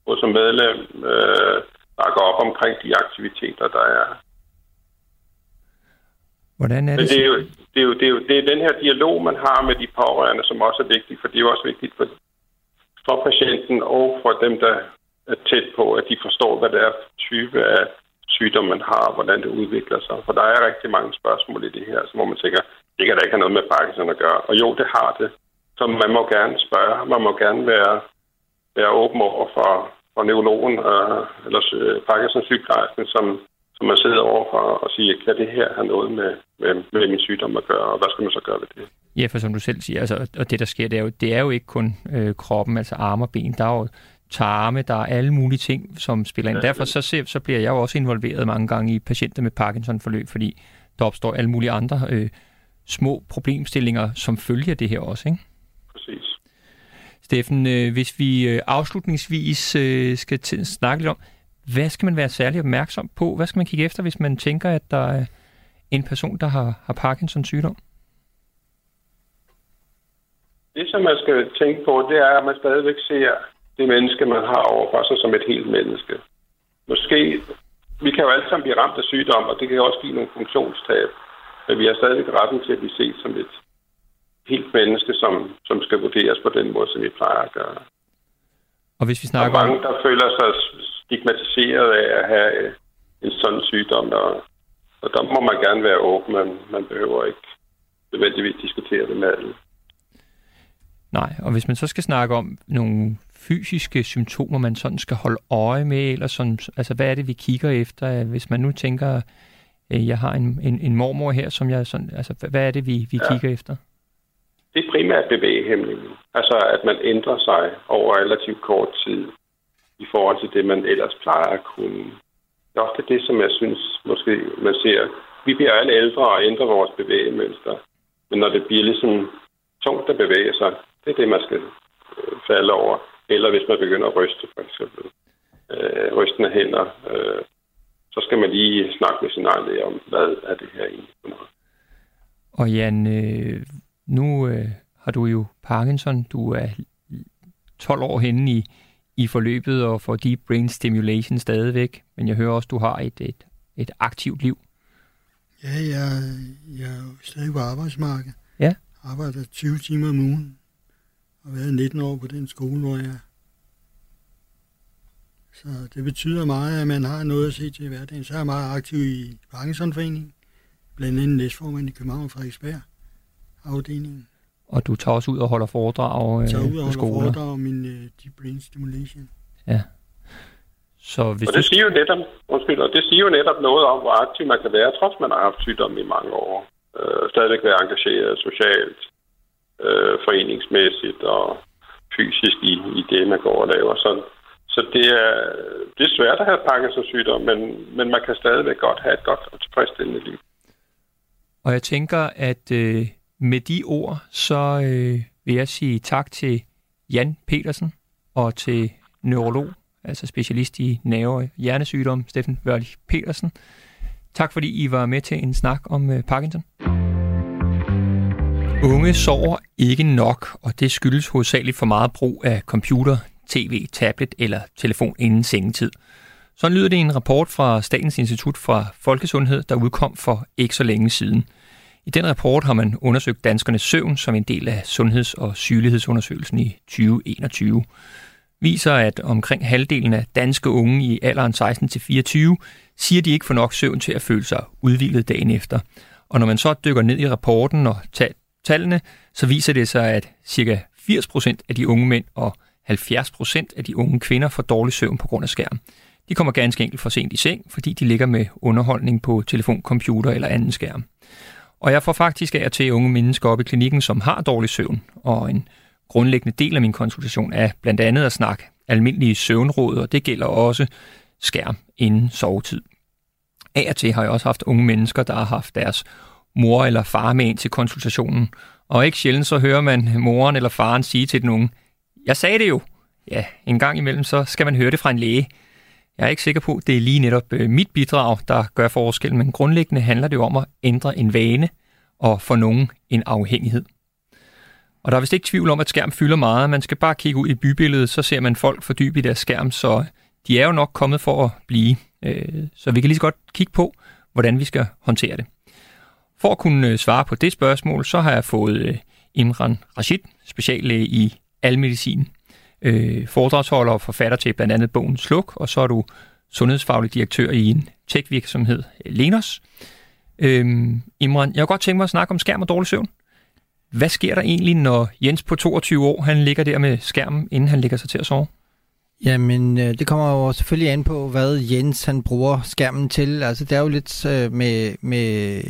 både som medlem øh, bakker op omkring de aktiviteter, der er. Hvordan er det? det er, jo, det, er jo, det, er jo, det er den her dialog, man har med de pårørende, som også er vigtig, for det er jo også vigtigt for, for patienten og for dem, der er tæt på, at de forstår, hvad det er for type af sygdom, man har, og hvordan det udvikler sig. For der er rigtig mange spørgsmål i det her, så hvor man tænker, det kan da ikke have noget med Parkinson at gøre. Og jo, det har det. Så man må gerne spørge, man må gerne være, være åben over for, for neurologen øh, eller øh, Parkinson-sygeplejersken, som, som man sidder overfor og siger, kan det her have noget med, med, med min sygdom at gøre, og hvad skal man så gøre ved det? Ja, for som du selv siger, altså, og det der sker, det er jo, det er jo ikke kun øh, kroppen, altså arme og ben, der er jo tarme, der er alle mulige ting, som spiller ind. Ja, Derfor så, ser, så bliver jeg jo også involveret mange gange i patienter med Parkinson-forløb, fordi der opstår alle mulige andre øh, små problemstillinger, som følger det her også, ikke? Præcis. Steffen, øh, hvis vi øh, afslutningsvis øh, skal snakke lidt om, hvad skal man være særlig opmærksom på? Hvad skal man kigge efter, hvis man tænker, at der er en person, der har, har Parkinsons sygdom? Det, som man skal tænke på, det er, at man stadigvæk ser det menneske, man har overfor sig som et helt menneske. Måske, vi kan jo alle sammen blive ramt af sygdom, og det kan også give nogle funktionstab. Men vi har stadigvæk retten til at blive set som et helt menneske, som, som skal vurderes på den måde, som vi plejer at gøre. Og hvis vi Der er snakker mange, der føler sig stigmatiseret af at have øh, en sådan sygdom, og, og der må man gerne være åben, men man behøver ikke nødvendigvis diskutere det med alle. Nej, og hvis man så skal snakke om nogle fysiske symptomer, man sådan skal holde øje med, eller sådan, altså hvad er det, vi kigger efter? Hvis man nu tænker, jeg har en, en, en mormor her, som jeg sådan, altså hvad er det, vi, vi Ja. kigger efter? Det er primært bevægehæmningen. Altså, at man ændrer sig over relativt kort tid i forhold til det, man ellers plejer at kunne. Det er ofte det, som jeg synes, måske man ser vi bliver alle ældre og ændrer vores bevægemønster. Men når det bliver ligesom tungt at bevæge sig, det er det, man skal øh, falde over. Eller hvis man begynder at ryste, for eksempel. Øh, rystende hænder. Øh, så skal man lige snakke med sin egen læge om, hvad er det her egentlig for noget. Og Jan, øh, nu øh, har du jo Parkinson. Du er 12 år henne i, i forløbet og får deep brain stimulation stadigvæk. Men jeg hører også, du har et, et, et aktivt liv. Ja, jeg, jeg er stadig på arbejdsmarkedet. Ja. Arbejder 20 timer om ugen. Og været 19 år på den skole, hvor jeg. Så det betyder meget, at man har noget at se til i hverdagen. Så er jeg meget aktiv i Parkinsonforeningen. Blandt andet næstformand i København Frederiksberg afdelingen. Og du tager også ud og holder foredrag øh, tager ud og holder skoler. foredrag om min uh, deep brain stimulation. Ja. Så hvis Og du det siger jo netop, undskyld, og det siger jo netop noget om, hvor aktiv man kan være, trods man har haft sygdom i mange år. Øh, stadigvæk være engageret socialt, øh, foreningsmæssigt og fysisk i, i det, man går og laver. Så, så det, er, det er svært at have Parkinsons sygdom, men, men man kan stadigvæk godt have et godt og tilfredsstillende liv. Og jeg tænker, at øh, med de ord, så øh, vil jeg sige tak til Jan Petersen og til neurolog, altså specialist i nerve- og hjernesygdom, Steffen Wørlich Petersen. Tak fordi I var med til en snak om øh, Parkinson. Unge sover ikke nok, og det skyldes hovedsageligt for meget brug af computer, tv, tablet eller telefon inden sengetid. Så lyder det i en rapport fra Statens Institut for Folkesundhed, der udkom for ikke så længe siden. I den rapport har man undersøgt danskernes søvn som en del af sundheds- og sygelighedsundersøgelsen i 2021. Viser, at omkring halvdelen af danske unge i alderen 16-24 siger, de ikke får nok søvn til at føle sig udvildet dagen efter. Og når man så dykker ned i rapporten og tallene, så viser det sig, at ca. 80% af de unge mænd og 70% af de unge kvinder får dårlig søvn på grund af skærm. De kommer ganske enkelt for sent i seng, fordi de ligger med underholdning på telefon, computer eller anden skærm. Og jeg får faktisk af til unge mennesker op i klinikken, som har dårlig søvn, og en grundlæggende del af min konsultation er blandt andet at snakke almindelige søvnråd, og det gælder også skærm inden sovetid. Af og til har jeg også haft unge mennesker, der har haft deres mor eller far med ind til konsultationen, og ikke sjældent så hører man moren eller faren sige til den unge, jeg sagde det jo. Ja, en gang imellem så skal man høre det fra en læge. Jeg er ikke sikker på, at det er lige netop øh, mit bidrag, der gør forskel, men grundlæggende handler det om at ændre en vane og for nogen en afhængighed. Og der er vist ikke tvivl om, at skærm fylder meget. Man skal bare kigge ud i bybilledet, så ser man folk fordybe i deres skærm, så de er jo nok kommet for at blive. Øh, så vi kan lige så godt kigge på, hvordan vi skal håndtere det. For at kunne øh, svare på det spørgsmål, så har jeg fået Imran Rashid, speciallæge i almedicin, øh, foredragsholder og forfatter til blandt andet bogen Sluk, og så er du sundhedsfaglig direktør i en tech-virksomhed, øh, Lenos. Øhm, Imran, jeg kunne godt tænke mig at snakke om skærm og dårlig søvn. Hvad sker der egentlig, når Jens på 22 år, han ligger der med skærmen, inden han ligger sig til at sove? Jamen, øh, det kommer jo selvfølgelig an på, hvad Jens han bruger skærmen til. Altså, det er jo lidt øh, med, med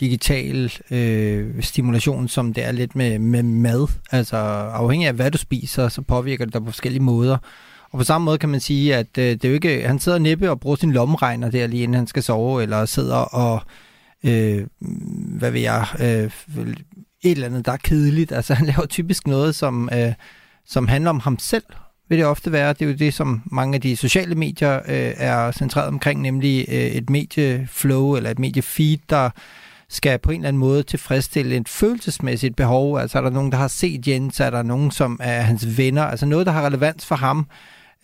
digital øh, stimulation, som det er lidt med, med mad. Altså, afhængig af hvad du spiser, så påvirker det dig på forskellige måder. Og på samme måde kan man sige, at øh, det er jo ikke, han sidder næppe og bruger sin lommeregner der lige inden han skal sove, eller sidder og, øh, hvad ved jeg, øh, et eller andet, der er kedeligt. Altså, han laver typisk noget, som, øh, som handler om ham selv, vil det ofte være. Det er jo det, som mange af de sociale medier øh, er centreret omkring, nemlig øh, et medieflow eller et mediefeed, der skal på en eller anden måde tilfredsstille et følelsesmæssigt behov. Altså er der nogen, der har set Jens, er der nogen, som er hans venner, altså noget, der har relevans for ham.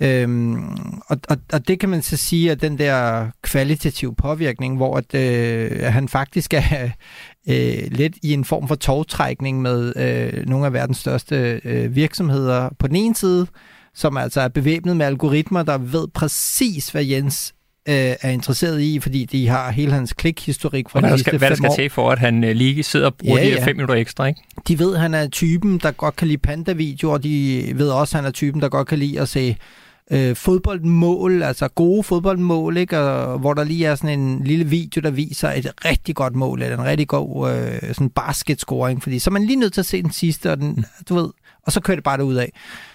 Øhm, og, og, og det kan man så sige, at den der kvalitative påvirkning, hvor at, øh, han faktisk er øh, lidt i en form for togtrækning med øh, nogle af verdens største øh, virksomheder på den ene side, som altså er bevæbnet med algoritmer, der ved præcis, hvad Jens øh, er interesseret i, fordi de har hele hans klikhistorik fra og de skal, hvad der skal år. til for, at han øh, lige sidder og bruger Ja, ja, de her ja. fem minutter ekstra, ikke? De ved, at han er typen, der godt kan lide panda-videoer, de ved også, at han er typen, der godt kan lide at se øh, fodboldmål, altså gode fodboldmål, ikke? Og, hvor der lige er sådan en lille video, der viser et rigtig godt mål, eller en rigtig god øh, sådan basketscoring, fordi så er man lige nødt til at se den sidste, og den, du ved, og så kører det bare ud af.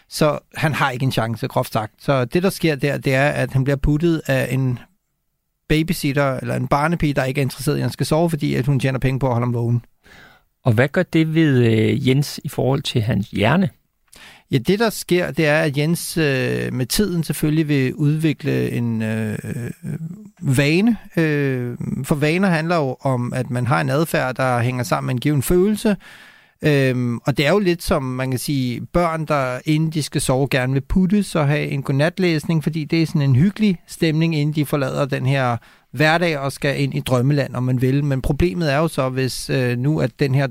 Så han har ikke en chance, groft sagt. Så det, der sker der, det er, at han bliver puttet af en babysitter eller en barnepige, der ikke er interesseret i, at han skal sove, fordi at hun tjener penge på at holde ham vågen. Og hvad gør det ved øh, Jens i forhold til hans hjerne? Ja, det der sker, det er, at Jens øh, med tiden selvfølgelig vil udvikle en øh, vane. Øh, for vaner handler jo om, at man har en adfærd, der hænger sammen med en given følelse. Øhm, og det er jo lidt som, man kan sige, børn, der inden de skal sove, gerne vil puttes og have en godnatlæsning, fordi det er sådan en hyggelig stemning, inden de forlader den her hverdag og skal ind i drømmeland, om man vil. Men problemet er jo så, hvis øh, nu at den her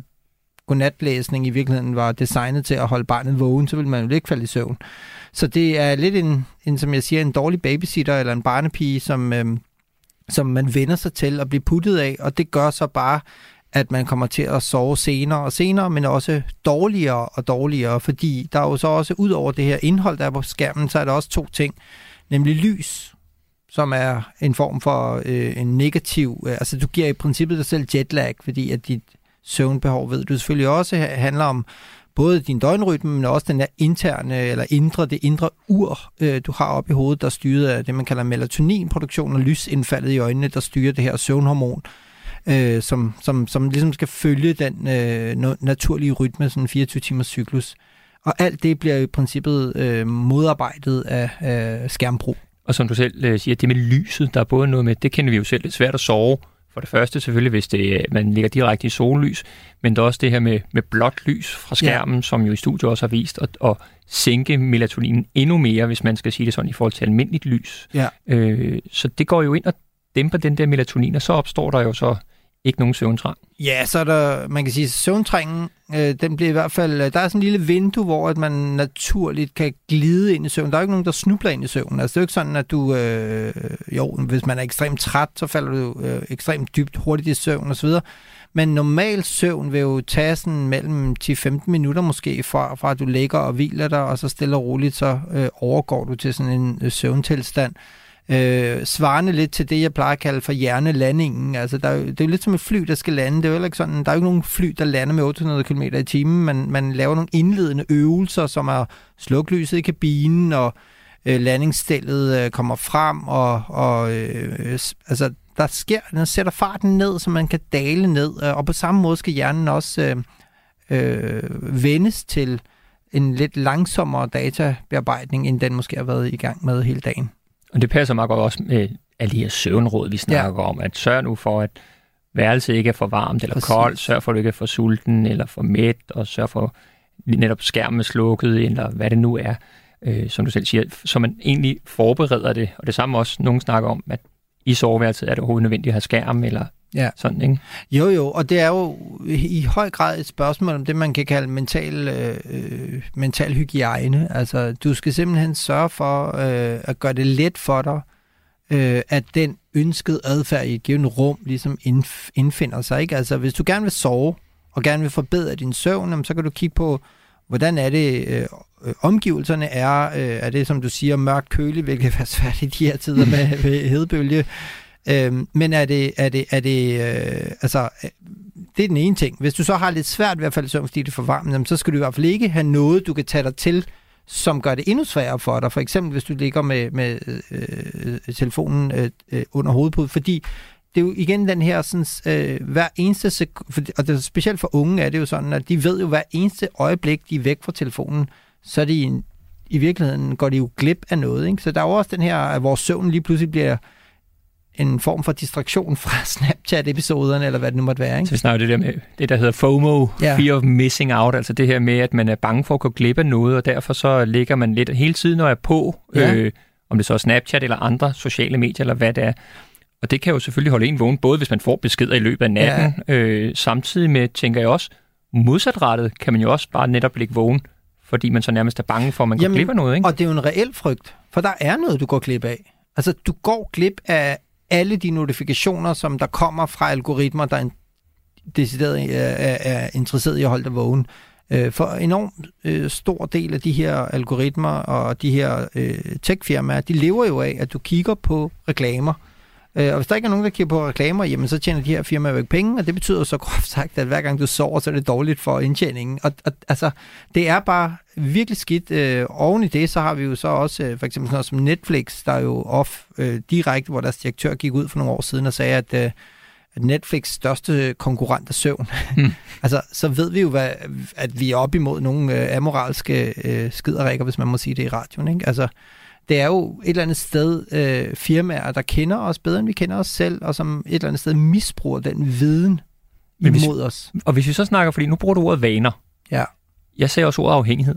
godnatlæsning i virkeligheden var designet til at holde barnet vågen, så ville man jo ikke falde i søvn. Så det er lidt en, en som jeg siger, en dårlig babysitter eller en barnepige, som, øh, som man vender sig til at blive puttet af, og det gør så bare, at man kommer til at sove senere og senere, men også dårligere og dårligere, fordi der er jo så også, ud over det her indhold, der er på skærmen, så er der også to ting, nemlig lys, som er en form for øh, en negativ, øh, altså du giver i princippet dig selv jetlag, fordi at dit søvnbehov, ved du selvfølgelig også, handler om både din døgnrytme, men også den der interne eller indre, det indre ur, øh, du har op i hovedet, der styrer af det, man kalder melatoninproduktion og lysindfaldet i øjnene, der styrer det her søvnhormon, øh, som, som, som ligesom skal følge den øh, naturlige rytme, sådan en 24 timers cyklus. Og alt det bliver i princippet øh, modarbejdet af øh, skærmbrug. Og som du selv øh, siger, det med lyset, der er både noget med, det kender vi jo selv, det er svært at sove, for det første selvfølgelig, hvis det, man ligger direkte i sollys, men der er også det her med, med blåt lys fra skærmen, ja. som jo i studiet også har vist, at, at sænke melatoninen endnu mere, hvis man skal sige det sådan, i forhold til almindeligt lys. Ja. Øh, så det går jo ind og dæmper den der melatonin, og så opstår der jo så ikke nogen søvntrang. Ja, så er der, man kan sige, søvntrangen, øh, den bliver i hvert fald, øh, der er sådan en lille vindue, hvor at man naturligt kan glide ind i søvn. Der er jo ikke nogen, der snubler ind i søvn. Altså det er jo ikke sådan, at du, øh, jo, hvis man er ekstremt træt, så falder du øh, ekstremt dybt hurtigt i søvn osv., men normal søvn vil jo tage sådan mellem 10-15 minutter måske, fra, fra at du ligger og hviler dig, og så stille og roligt, så øh, overgår du til sådan en øh, søvntilstand øh, Øh, svarende lidt til det, jeg plejer at kalde for hjernelandingen. Altså, der er, det er jo lidt som et fly, der skal lande. Det er jo ikke sådan, der er jo ikke nogen fly, der lander med 800 km i timen. Man, man laver nogle indledende øvelser, som er sluklyset i kabinen, og øh, landingsstillet øh, kommer frem, og, og øh, altså, der sker, den sætter farten ned, så man kan dale ned, øh, og på samme måde skal hjernen også øh, øh, vendes til en lidt langsommere databearbejdning, end den måske har været i gang med hele dagen. Og det passer meget godt også med alle de her søvnråd, vi snakker ja. om, at sørg nu for, at værelset ikke er for varmt eller Præcis. koldt, sørg for, at du ikke er for sulten eller for mæt, og sørg for netop skærmen slukket, eller hvad det nu er, øh, som du selv siger, så man egentlig forbereder det. Og det samme også, nogen snakker om, at i soveværelset er det overhovedet nødvendigt at have skærm, eller Ja. Sådan, ikke? Jo, jo, og det er jo i høj grad et spørgsmål om det, man kan kalde mental, øh, mental hygiejne. Altså, du skal simpelthen sørge for øh, at gøre det let for dig, øh, at den ønskede adfærd i et givet rum ligesom indf- indfinder sig. Ikke? Altså, hvis du gerne vil sove, og gerne vil forbedre din søvn, så kan du kigge på, hvordan er det, øh, omgivelserne er. Øh, er det, som du siger, mørkt køligt, hvilket er svært i de her tider med, med hedebølge. Øhm, men er det, er det, er det øh, altså, øh, det er den ene ting. Hvis du så har lidt svært ved at falde i søvn, fordi det er for varmt, så skal du i hvert fald ikke have noget, du kan tage dig til, som gør det endnu sværere for dig. For eksempel, hvis du ligger med, med øh, telefonen øh, øh under hovedpude, fordi det er jo igen den her, sådan, øh, hver eneste sekund, og det er specielt for unge er det jo sådan, at de ved jo hver eneste øjeblik, de er væk fra telefonen, så er de i, i virkeligheden går de jo glip af noget. Ikke? Så der er jo også den her, at vores søvn lige pludselig bliver en form for distraktion fra Snapchat-episoderne, eller hvad det nu måtte være. Ikke? Så vi snakker det der med det, der hedder FOMO, ja. Fear of Missing Out, altså det her med, at man er bange for at gå glip af noget, og derfor så ligger man lidt hele tiden og er på, ja. øh, om det så er Snapchat eller andre sociale medier, eller hvad det er. Og det kan jo selvfølgelig holde en vågen, både hvis man får beskeder i løbet af natten, ja. øh, samtidig med, tænker jeg også, modsatrettet kan man jo også bare netop ligge vågen, fordi man så nærmest er bange for, at man Jamen, går glip af noget. Ikke? Og det er jo en reel frygt, for der er noget, du går glip af. Altså, du går glip af alle de notifikationer, som der kommer fra algoritmer, der er decideret øh, er, er interesseret i at holde dig vågen. Øh, for en enorm øh, stor del af de her algoritmer og de her øh, techfirmaer, de lever jo af, at du kigger på reklamer. Øh, og hvis der ikke er nogen, der kigger på reklamer, jamen så tjener de her firmaer jo ikke penge, og det betyder så groft sagt, at hver gang du sover, så er det dårligt for indtjeningen. Og, og altså, det er bare virkelig skidt. Øh, oven i det, så har vi jo så også øh, for eksempel sådan noget som Netflix, der er jo off øh, direkte, hvor deres direktør gik ud for nogle år siden og sagde, at øh, at Netflix største konkurrent er søvn. Mm. altså, så ved vi jo, hvad, at vi er op imod nogle øh, amoralske øh, skiderikker, hvis man må sige det i radioen. Ikke? Altså, det er jo et eller andet sted øh, firmaer, der kender os bedre, end vi kender os selv, og som et eller andet sted misbruger den viden imod hvis, os. Og hvis vi så snakker, fordi nu bruger du ordet vaner. Ja. Jeg sagde også ordet afhængighed.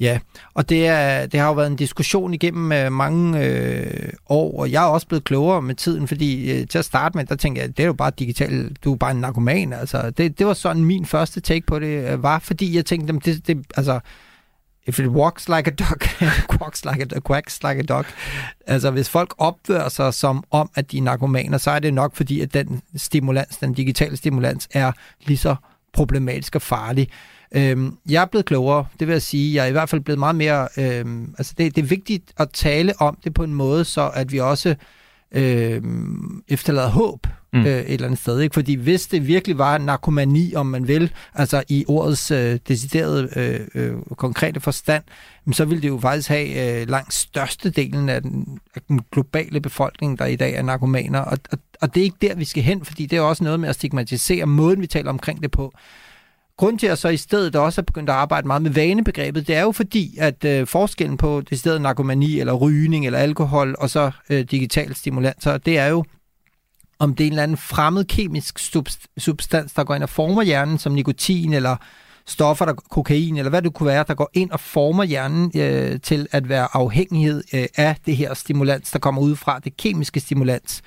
Ja, og det, er, det har jo været en diskussion igennem øh, mange øh, år, og jeg er også blevet klogere med tiden, fordi øh, til at starte med, der tænkte jeg, det er jo bare digitalt, du er bare en narkoman. Altså, det, det var sådan min første take på det, øh, var fordi jeg tænkte, det, det, altså, if it walks like a duck, quacks like a, quacks like a duck. Altså, hvis folk opfører sig som om, at de er narkomaner, så er det nok fordi, at den stimulans, den digitale stimulans, er lige så problematisk og farlig. Øhm, jeg er blevet klogere, det vil jeg sige. Jeg er i hvert fald blevet meget mere... Øhm, altså det, det er vigtigt at tale om det på en måde, så at vi også øhm, efterlader håb mm. øh, et eller andet sted. Ikke? Fordi hvis det virkelig var narkomani, om man vil, altså i ordets øh, deciderede øh, øh, konkrete forstand, så ville det jo faktisk have øh, langt størstedelen af den, af den globale befolkning, der i dag er narkomaner. Og, og, og det er ikke der, vi skal hen, fordi det er også noget med at stigmatisere måden, vi taler omkring det på. Grunden til, at jeg så i stedet også er begyndt at arbejde meget med vanebegrebet, det er jo fordi, at øh, forskellen på det stedet narkomani, eller rygning, eller alkohol, og så øh, digital stimulanser, det er jo, om det er en eller anden fremmed kemisk substans, der går ind og former hjernen, som nikotin, eller stoffer, der kokain, eller hvad det kunne være, der går ind og former hjernen øh, til at være afhængighed øh, af det her stimulans, der kommer ud fra det kemiske stimulans,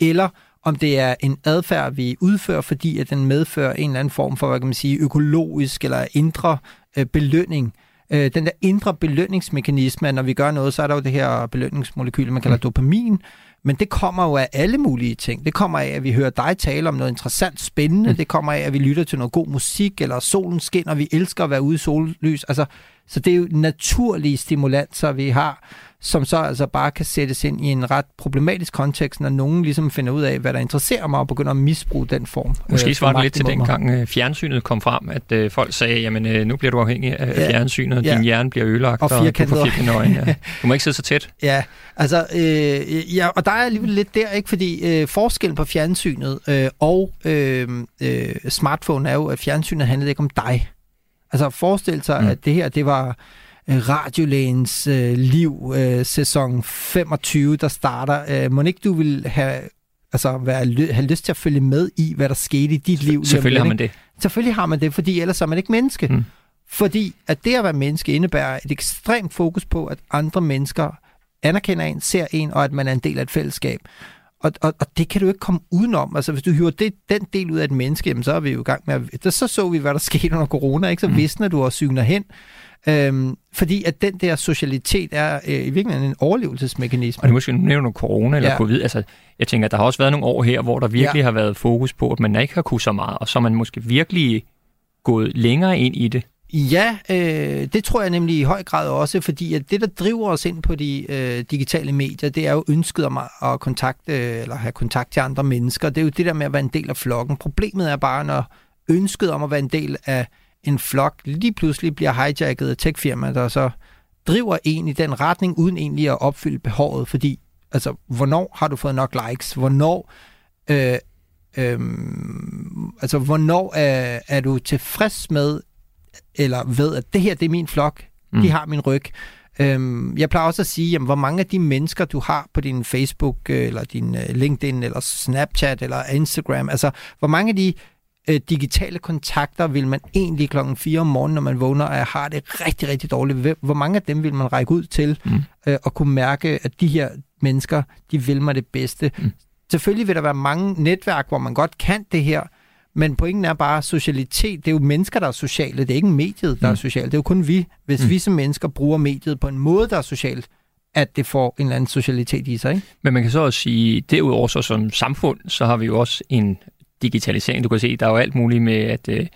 eller om det er en adfærd, vi udfører, fordi at den medfører en eller anden form for, hvad kan man sige, økologisk eller indre øh, belønning. Øh, den der indre belønningsmekanisme, når vi gør noget, så er der jo det her belønningsmolekyl, man kalder mm. dopamin, men det kommer jo af alle mulige ting. Det kommer af, at vi hører dig tale om noget interessant, spændende. Mm. Det kommer af, at vi lytter til noget god musik, eller solen skinner, vi elsker at være ude i sollys. Altså, så det er jo naturlige stimulanser, vi har som så altså bare kan sættes ind i en ret problematisk kontekst, når nogen ligesom finder ud af, hvad der interesserer mig, og begynder at misbruge den form. Måske øh, svarer det lidt til den gang øh, fjernsynet kom frem, at øh, folk sagde, jamen øh, nu bliver du afhængig af ja, fjernsynet, og ja. din hjerne bliver ødelagt, og, og du får firkantede. Ja. Du må ikke sidde så tæt. Ja, altså, øh, ja, og der er alligevel lidt der, ikke? fordi øh, forskellen på fjernsynet øh, og øh, øh, smartphone er jo, at fjernsynet handlede ikke om dig. Altså forestil sig, mm. at det her, det var Øh, radiolægens øh, liv, øh, sæson 25, der starter. Øh, må ikke du vil have, altså, være, have lyst til at følge med i, hvad der skete i dit liv? Selvfølgelig har man det. Selvfølgelig har man det, fordi ellers er man ikke menneske. Mm. Fordi at det at være menneske indebærer et ekstremt fokus på, at andre mennesker anerkender en, ser en, og at man er en del af et fællesskab. Og, og, og det kan du ikke komme udenom. Altså, hvis du hiver det, den del ud af et menneske, jamen, så er vi jo i gang med at... Så så vi, hvad der skete under corona, ikke? Så mm. visner du og syner hen. Øhm, fordi at den der socialitet er øh, i virkeligheden en overlevelsesmekanisme. Og det måske nævner corona eller ja. covid. Altså, jeg tænker, at der har også været nogle år her, hvor der virkelig ja. har været fokus på, at man ikke har kunnet så meget, og så man måske virkelig gået længere ind i det. Ja, øh, det tror jeg nemlig i høj grad også, fordi at det, der driver os ind på de øh, digitale medier, det er jo ønsket om at, at kontakte, øh, eller have kontakt til andre mennesker. Det er jo det der med at være en del af flokken. Problemet er bare, når ønsket om at være en del af en flok lige pludselig bliver hijacket af techfirmaer, der så driver en i den retning, uden egentlig at opfylde behovet, fordi altså, hvornår har du fået nok likes? Hvornår øh, Øhm, altså, hvornår er, er du tilfreds med, eller ved, at det her, det er min flok, mm. de har min ryg. Øhm, jeg plejer også at sige, jamen, hvor mange af de mennesker, du har på din Facebook, øh, eller din øh, LinkedIn, eller Snapchat, eller Instagram, altså, hvor mange af de øh, digitale kontakter vil man egentlig klokken 4 om morgenen, når man vågner, og har det rigtig, rigtig dårligt? Hvor mange af dem vil man række ud til mm. øh, og kunne mærke, at de her mennesker, de vil mig det bedste? Mm. Selvfølgelig vil der være mange netværk, hvor man godt kan det her, men pointen er bare, socialitet, det er jo mennesker, der er sociale. Det er ikke mediet, der mm. er socialt. Det er jo kun vi. Hvis mm. vi som mennesker bruger mediet på en måde, der er socialt, at det får en eller anden socialitet i sig. Ikke? Men man kan så også sige, derudover så som samfund, så har vi jo også en digitalisering. Du kan se, der er jo alt muligt med, at øh,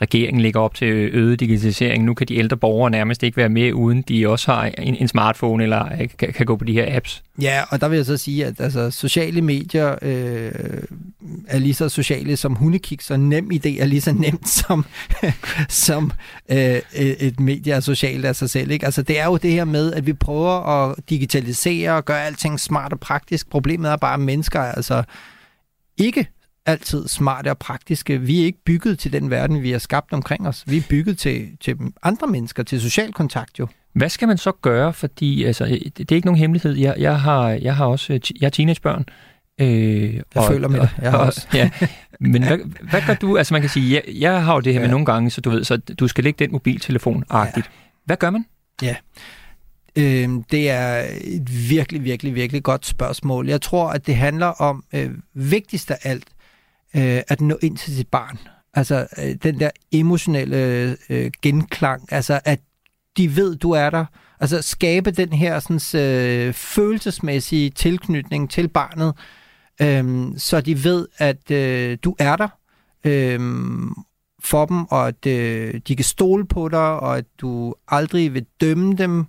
regeringen lægger op til øget digitalisering. Nu kan de ældre borgere nærmest ikke være med, uden de også har en, en smartphone eller øh, kan, kan gå på de her apps. Ja, og der vil jeg så sige, at altså, sociale medier øh, er lige så sociale som hundekiks, og nem idé er lige så nemt som, som øh, øh, et medie er socialt af sig selv. Ikke? Altså, det er jo det her med, at vi prøver at digitalisere og gøre alting smart og praktisk. Problemet er bare, at mennesker er altså ikke altid smarte og praktiske. Vi er ikke bygget til den verden, vi har skabt omkring os. Vi er bygget til, til andre mennesker, til social kontakt jo. Hvad skal man så gøre? Fordi altså, det, er ikke nogen hemmelighed. Jeg, jeg, har, jeg har også jeg har teenagebørn. Øh, jeg og, føler med det. Jeg har og, også. ja. Men hvad, hvad gør du? Altså man kan sige, jeg, jeg har jo det her ja. med nogle gange, så du ved, så du skal lægge den mobiltelefon-agtigt. Ja. Hvad gør man? Ja, øh, det er et virkelig, virkelig, virkelig godt spørgsmål. Jeg tror, at det handler om øh, vigtigst af alt, øh, at nå ind til sit barn. Altså øh, den der emotionelle øh, genklang, altså at de ved, du er der. Altså skabe den her sådan, øh, følelsesmæssige tilknytning til barnet, øh, så de ved, at øh, du er der øh, for dem, og at øh, de kan stole på dig, og at du aldrig vil dømme dem,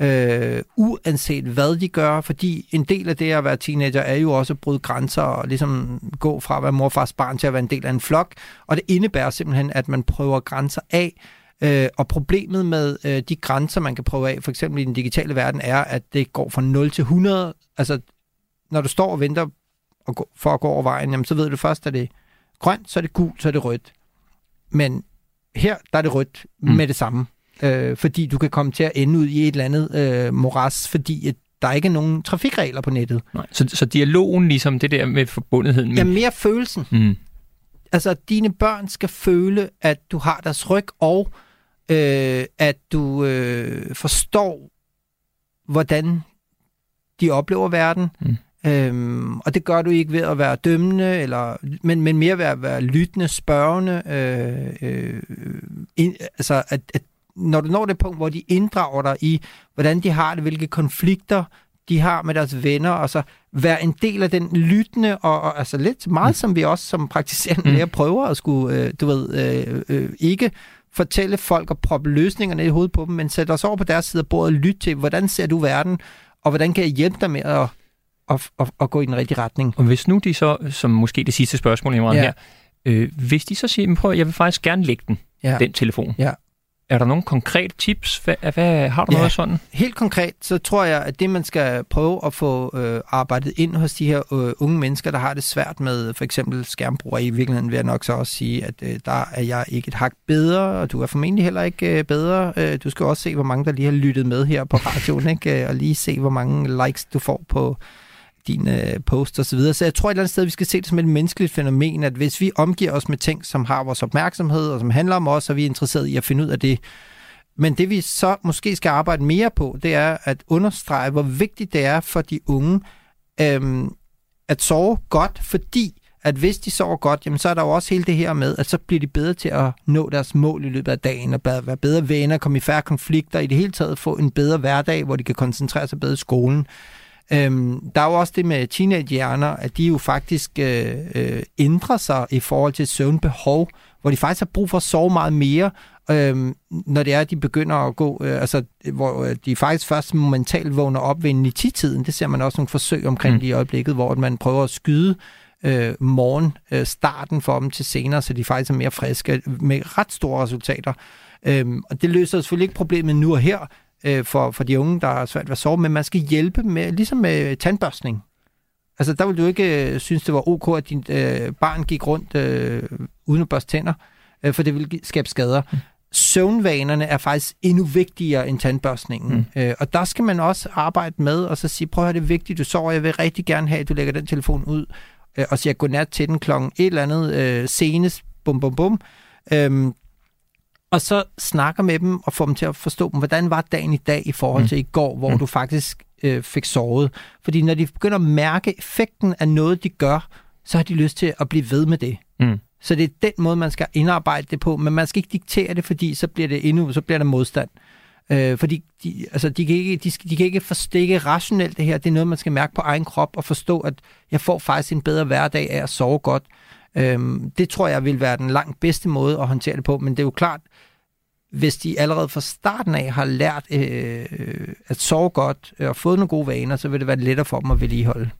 øh, uanset hvad de gør, fordi en del af det at være teenager er jo også at bryde grænser og ligesom gå fra at være morfars barn til at være en del af en flok, og det indebærer simpelthen, at man prøver grænser af, øh, og problemet med øh, de grænser, man kan prøve af, for eksempel i den digitale verden, er, at det går fra 0 til 100, altså når du står og venter for at gå over vejen, jamen, så ved du først, at det er grønt, så er det gult, så er det rødt. Men her, der er det rødt mm. med det samme øh, fordi du kan komme til at ende ud i et eller andet øh, moras, fordi at der ikke er nogen trafikregler på nettet. Nej, så, så dialogen, ligesom det der med forbundetheden? Med... Ja, mere følelsen. Mm. Altså, dine børn skal føle, at du har deres ryg, og øh, at du øh, forstår, hvordan de oplever verden. Mm. Øhm, og det gør du ikke ved at være dømmende, eller, men, men mere ved at være lyttende, spørgende. Øh, øh, ind, altså, at, at når du når det punkt, hvor de inddrager dig i, hvordan de har det, hvilke konflikter de har med deres venner, og så være en del af den lyttende, og, og altså lidt meget mm. som vi også som praktiserende mm. lærer prøver at skulle, øh, du ved, øh, øh, ikke fortælle folk og proppe løsningerne i hovedet på dem, men sætte os over på deres side af bordet og lytte til, hvordan ser du verden, og hvordan kan jeg hjælpe dig med at, at, at, at gå i den rigtige retning. Og hvis nu de så, som måske det sidste spørgsmål, Imran, ja. her, øh, hvis de så siger, prøv, jeg vil faktisk gerne lægge den, ja. den telefon. Ja. Er der nogle konkrete tips? Hvad, hvad, har du ja, noget sådan? Helt konkret, så tror jeg, at det, man skal prøve at få øh, arbejdet ind hos de her øh, unge mennesker, der har det svært med for eksempel skærmbrug, og i virkeligheden vil jeg nok så også sige, at øh, der er jeg ikke et hak bedre, og du er formentlig heller ikke øh, bedre. Øh, du skal også se, hvor mange, der lige har lyttet med her på radioen, ikke? Øh, og lige se, hvor mange likes du får på din øh, post osv. Så, videre. så jeg tror et eller andet sted, vi skal se det som et menneskeligt fænomen, at hvis vi omgiver os med ting, som har vores opmærksomhed, og som handler om os, og vi er interesseret i at finde ud af det. Men det vi så måske skal arbejde mere på, det er at understrege, hvor vigtigt det er for de unge øhm, at sove godt, fordi at hvis de sover godt, jamen så er der jo også hele det her med, at så bliver de bedre til at nå deres mål i løbet af dagen, og være bedre venner, komme i færre konflikter, i det hele taget få en bedre hverdag, hvor de kan koncentrere sig bedre i skolen. Øhm, der er jo også det med teenagehjerner, at de jo faktisk øh, øh, ændrer sig i forhold til søvnbehov, hvor de faktisk har brug for at sove meget mere, øh, når det er, at de begynder at gå, øh, altså hvor øh, de faktisk først momentalt vågner op ved en 10-tiden. Det ser man også nogle forsøg omkring mm. i øjeblikket, hvor man prøver at skyde øh, morgen øh, starten for dem til senere, så de faktisk er mere friske med ret store resultater. Øhm, og det løser selvfølgelig ikke problemet nu og her, øh, for, for de unge, der er svært ved at sove, men man skal hjælpe med, ligesom med tandbørstning. Altså, der vil du ikke øh, synes, det var ok, at din øh, barn gik rundt øh, uden at børste tænder, øh, for det vil skabe skader. Mm. Søvnvanerne er faktisk endnu vigtigere end tandbørstningen. Mm. Øh, og der skal man også arbejde med, og så sige, prøv at det er vigtigt, du sover, jeg vil rigtig gerne have, at du lægger den telefon ud, øh, og siger godnat til den klokken et eller andet øh, senest, bum bum bum. Øh, og så snakker med dem og får dem til at forstå, hvordan var dagen i dag i forhold mm. til mm. i går, hvor mm. du faktisk øh, fik sovet. Fordi når de begynder at mærke effekten af noget, de gør, så har de lyst til at blive ved med det. Mm. Så det er den måde, man skal indarbejde det på, men man skal ikke diktere det, fordi så bliver det endnu, så bliver der modstand. Øh, fordi de, altså, de, kan ikke, de, de kan ikke forstikke rationelt det her. Det er noget, man skal mærke på egen krop og forstå, at jeg får faktisk en bedre hverdag af at sove godt. Øhm, det tror jeg vil være den langt bedste måde at håndtere det på, men det er jo klart, hvis de allerede fra starten af har lært øh, at sove godt og fået nogle gode vaner, så vil det være lettere for dem at vedligeholde.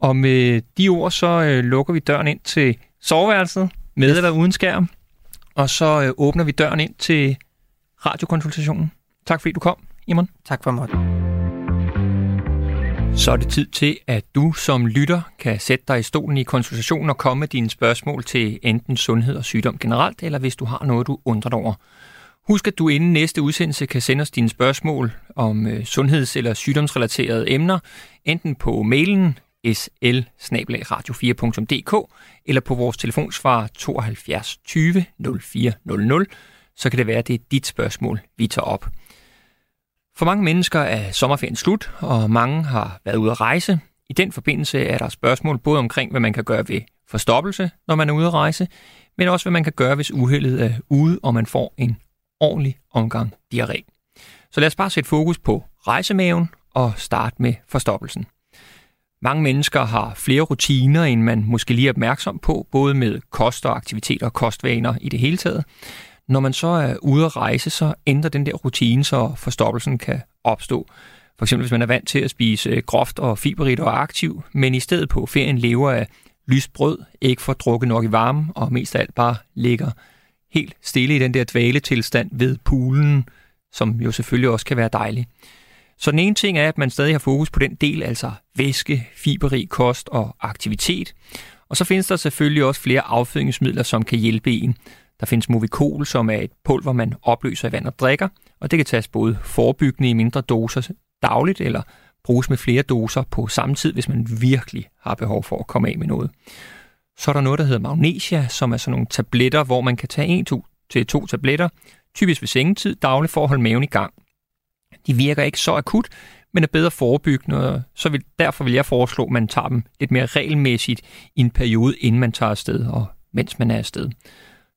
Og med de ord, så øh, lukker vi døren ind til soveværelset, med yes. eller uden skærm. Og så øh, åbner vi døren ind til radiokonsultationen. Tak fordi du kom, Imon. Tak for mig. Så er det tid til, at du som lytter kan sætte dig i stolen i konsultationen og komme med dine spørgsmål til enten sundhed og sygdom generelt, eller hvis du har noget, du undrer dig over. Husk, at du inden næste udsendelse kan sende os dine spørgsmål om øh, sundheds- eller sygdomsrelaterede emner, enten på mailen sl 4dk eller på vores telefonsvar 72 20 0400, så kan det være, at det er dit spørgsmål, vi tager op. For mange mennesker er sommerferien slut, og mange har været ude at rejse. I den forbindelse er der spørgsmål både omkring, hvad man kan gøre ved forstoppelse, når man er ude at rejse, men også hvad man kan gøre, hvis uheldet er ude, og man får en ordentlig omgang diarré. Så lad os bare sætte fokus på rejsemaven og starte med forstoppelsen. Mange mennesker har flere rutiner, end man måske lige er opmærksom på, både med kost og aktiviteter og kostvaner i det hele taget. Når man så er ude at rejse, så ændrer den der rutine, så forstoppelsen kan opstå. For eksempel hvis man er vant til at spise øh, groft og fiberrigt og aktiv, men i stedet på ferien lever af lyst brød, ikke får drukket nok i varme, og mest af alt bare ligger helt stille i den der dvaletilstand ved poolen, som jo selvfølgelig også kan være dejlig. Så den ene ting er, at man stadig har fokus på den del, altså væske, fiberrig kost og aktivitet. Og så findes der selvfølgelig også flere affødningsmidler, som kan hjælpe en. Der findes Movicol, som er et pulver, man opløser i vand og drikker, og det kan tages både forebyggende i mindre doser dagligt, eller bruges med flere doser på samme tid, hvis man virkelig har behov for at komme af med noget. Så er der noget, der hedder magnesia, som er sådan nogle tabletter, hvor man kan tage en to, til to tabletter, typisk ved sengetid, dagligt for at holde maven i gang. De virker ikke så akut, men er bedre forebyggende, og så vil, derfor vil jeg foreslå, at man tager dem lidt mere regelmæssigt i en periode, inden man tager afsted og mens man er afsted.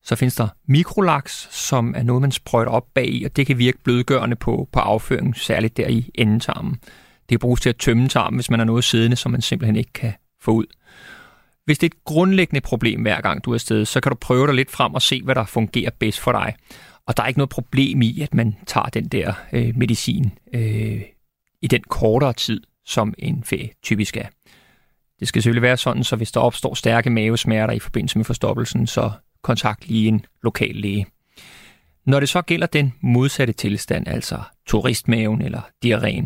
Så findes der mikrolaks, som er noget, man sprøjter op bag i, og det kan virke blødgørende på, på afføringen, særligt der i endetarmen. Det kan bruges til at tømme tarmen, hvis man har noget siddende, som man simpelthen ikke kan få ud. Hvis det er et grundlæggende problem hver gang du er afsted, så kan du prøve dig lidt frem og se, hvad der fungerer bedst for dig. Og der er ikke noget problem i, at man tager den der øh, medicin øh, i den kortere tid, som en ferie typisk er. Det skal selvfølgelig være sådan, så hvis der opstår stærke mavesmerter i forbindelse med forstoppelsen, så kontakt lige en lokal læge. Når det så gælder den modsatte tilstand, altså turistmaven eller diarréen,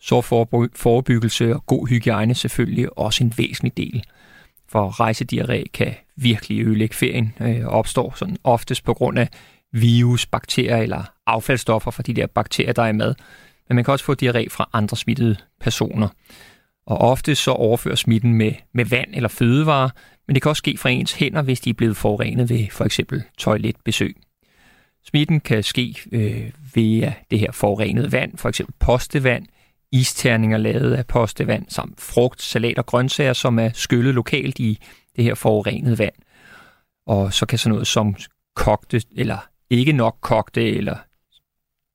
så er forebyggelse og god hygiejne selvfølgelig også en væsentlig del. For rejsediarré kan virkelig ødelægge ferien øh, og opstår sådan oftest på grund af virus, bakterier eller affaldsstoffer fra de der bakterier, der er med. Men man kan også få diarré fra andre smittede personer. Og ofte så overfører smitten med, med vand eller fødevarer, men det kan også ske fra ens hænder, hvis de er blevet forurenet ved for eksempel toiletbesøg. Smitten kan ske øh, via det her forurenede vand, for eksempel postevand, isterninger lavet af postevand, samt frugt, salat og grøntsager, som er skyllet lokalt i det her forurenede vand. Og så kan sådan noget som kogte eller ikke nok kogte eller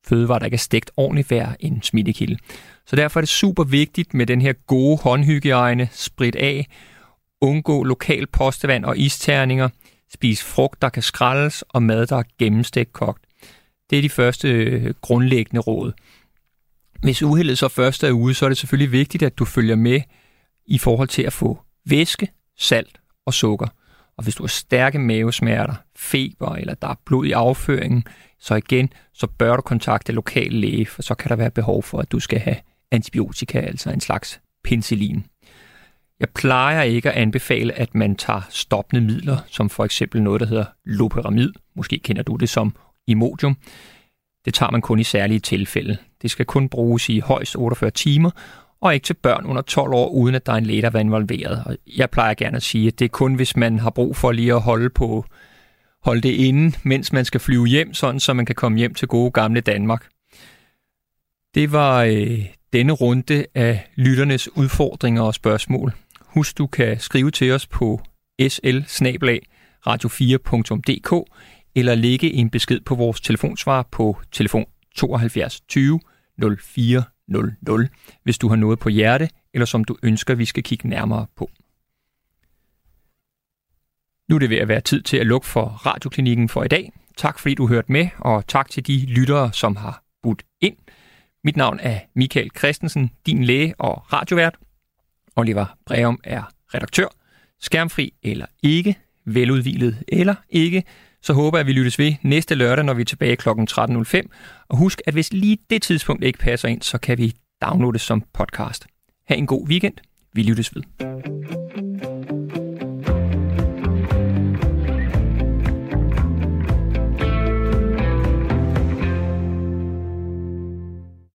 fødevarer, der ikke er stegt ordentligt, være en smittekilde. Så derfor er det super vigtigt med den her gode håndhygiejne, sprit af, undgå lokal postevand og isterninger, spis frugt, der kan skraldes, og mad, der er gennemstegt kogt. Det er de første øh, grundlæggende råd. Hvis uheldet så først er ude, så er det selvfølgelig vigtigt, at du følger med i forhold til at få væske, salt og sukker. Og hvis du har stærke mavesmerter, feber eller der er blod i afføringen, så igen, så bør du kontakte lokal læge, for så kan der være behov for, at du skal have antibiotika, altså en slags penicillin. Jeg plejer ikke at anbefale, at man tager stoppende midler, som for eksempel noget, der hedder loperamid. Måske kender du det som Imodium. Det tager man kun i særlige tilfælde. Det skal kun bruges i højst 48 timer, og ikke til børn under 12 år, uden at der er en læge, der er involveret. Og jeg plejer gerne at sige, at det er kun, hvis man har brug for lige at holde, på, holde det inde, mens man skal flyve hjem, sådan så man kan komme hjem til gode gamle Danmark. Det var øh, denne runde af lytternes udfordringer og spørgsmål. Husk, du kan skrive til os på sl radio4.dk eller lægge en besked på vores telefonsvar på telefon 72 20 00, hvis du har noget på hjerte, eller som du ønsker, vi skal kigge nærmere på. Nu er det ved at være tid til at lukke for radioklinikken for i dag. Tak fordi du hørte med, og tak til de lyttere, som har budt ind. Mit navn er Michael Christensen, din læge og radiovært. Oliver Breum er redaktør. Skærmfri eller ikke, veludvilet eller ikke, så håber jeg, at vi lyttes ved næste lørdag, når vi er tilbage kl. 13.05. Og husk, at hvis lige det tidspunkt ikke passer ind, så kan vi downloade som podcast. Ha' en god weekend. Vi lyttes ved.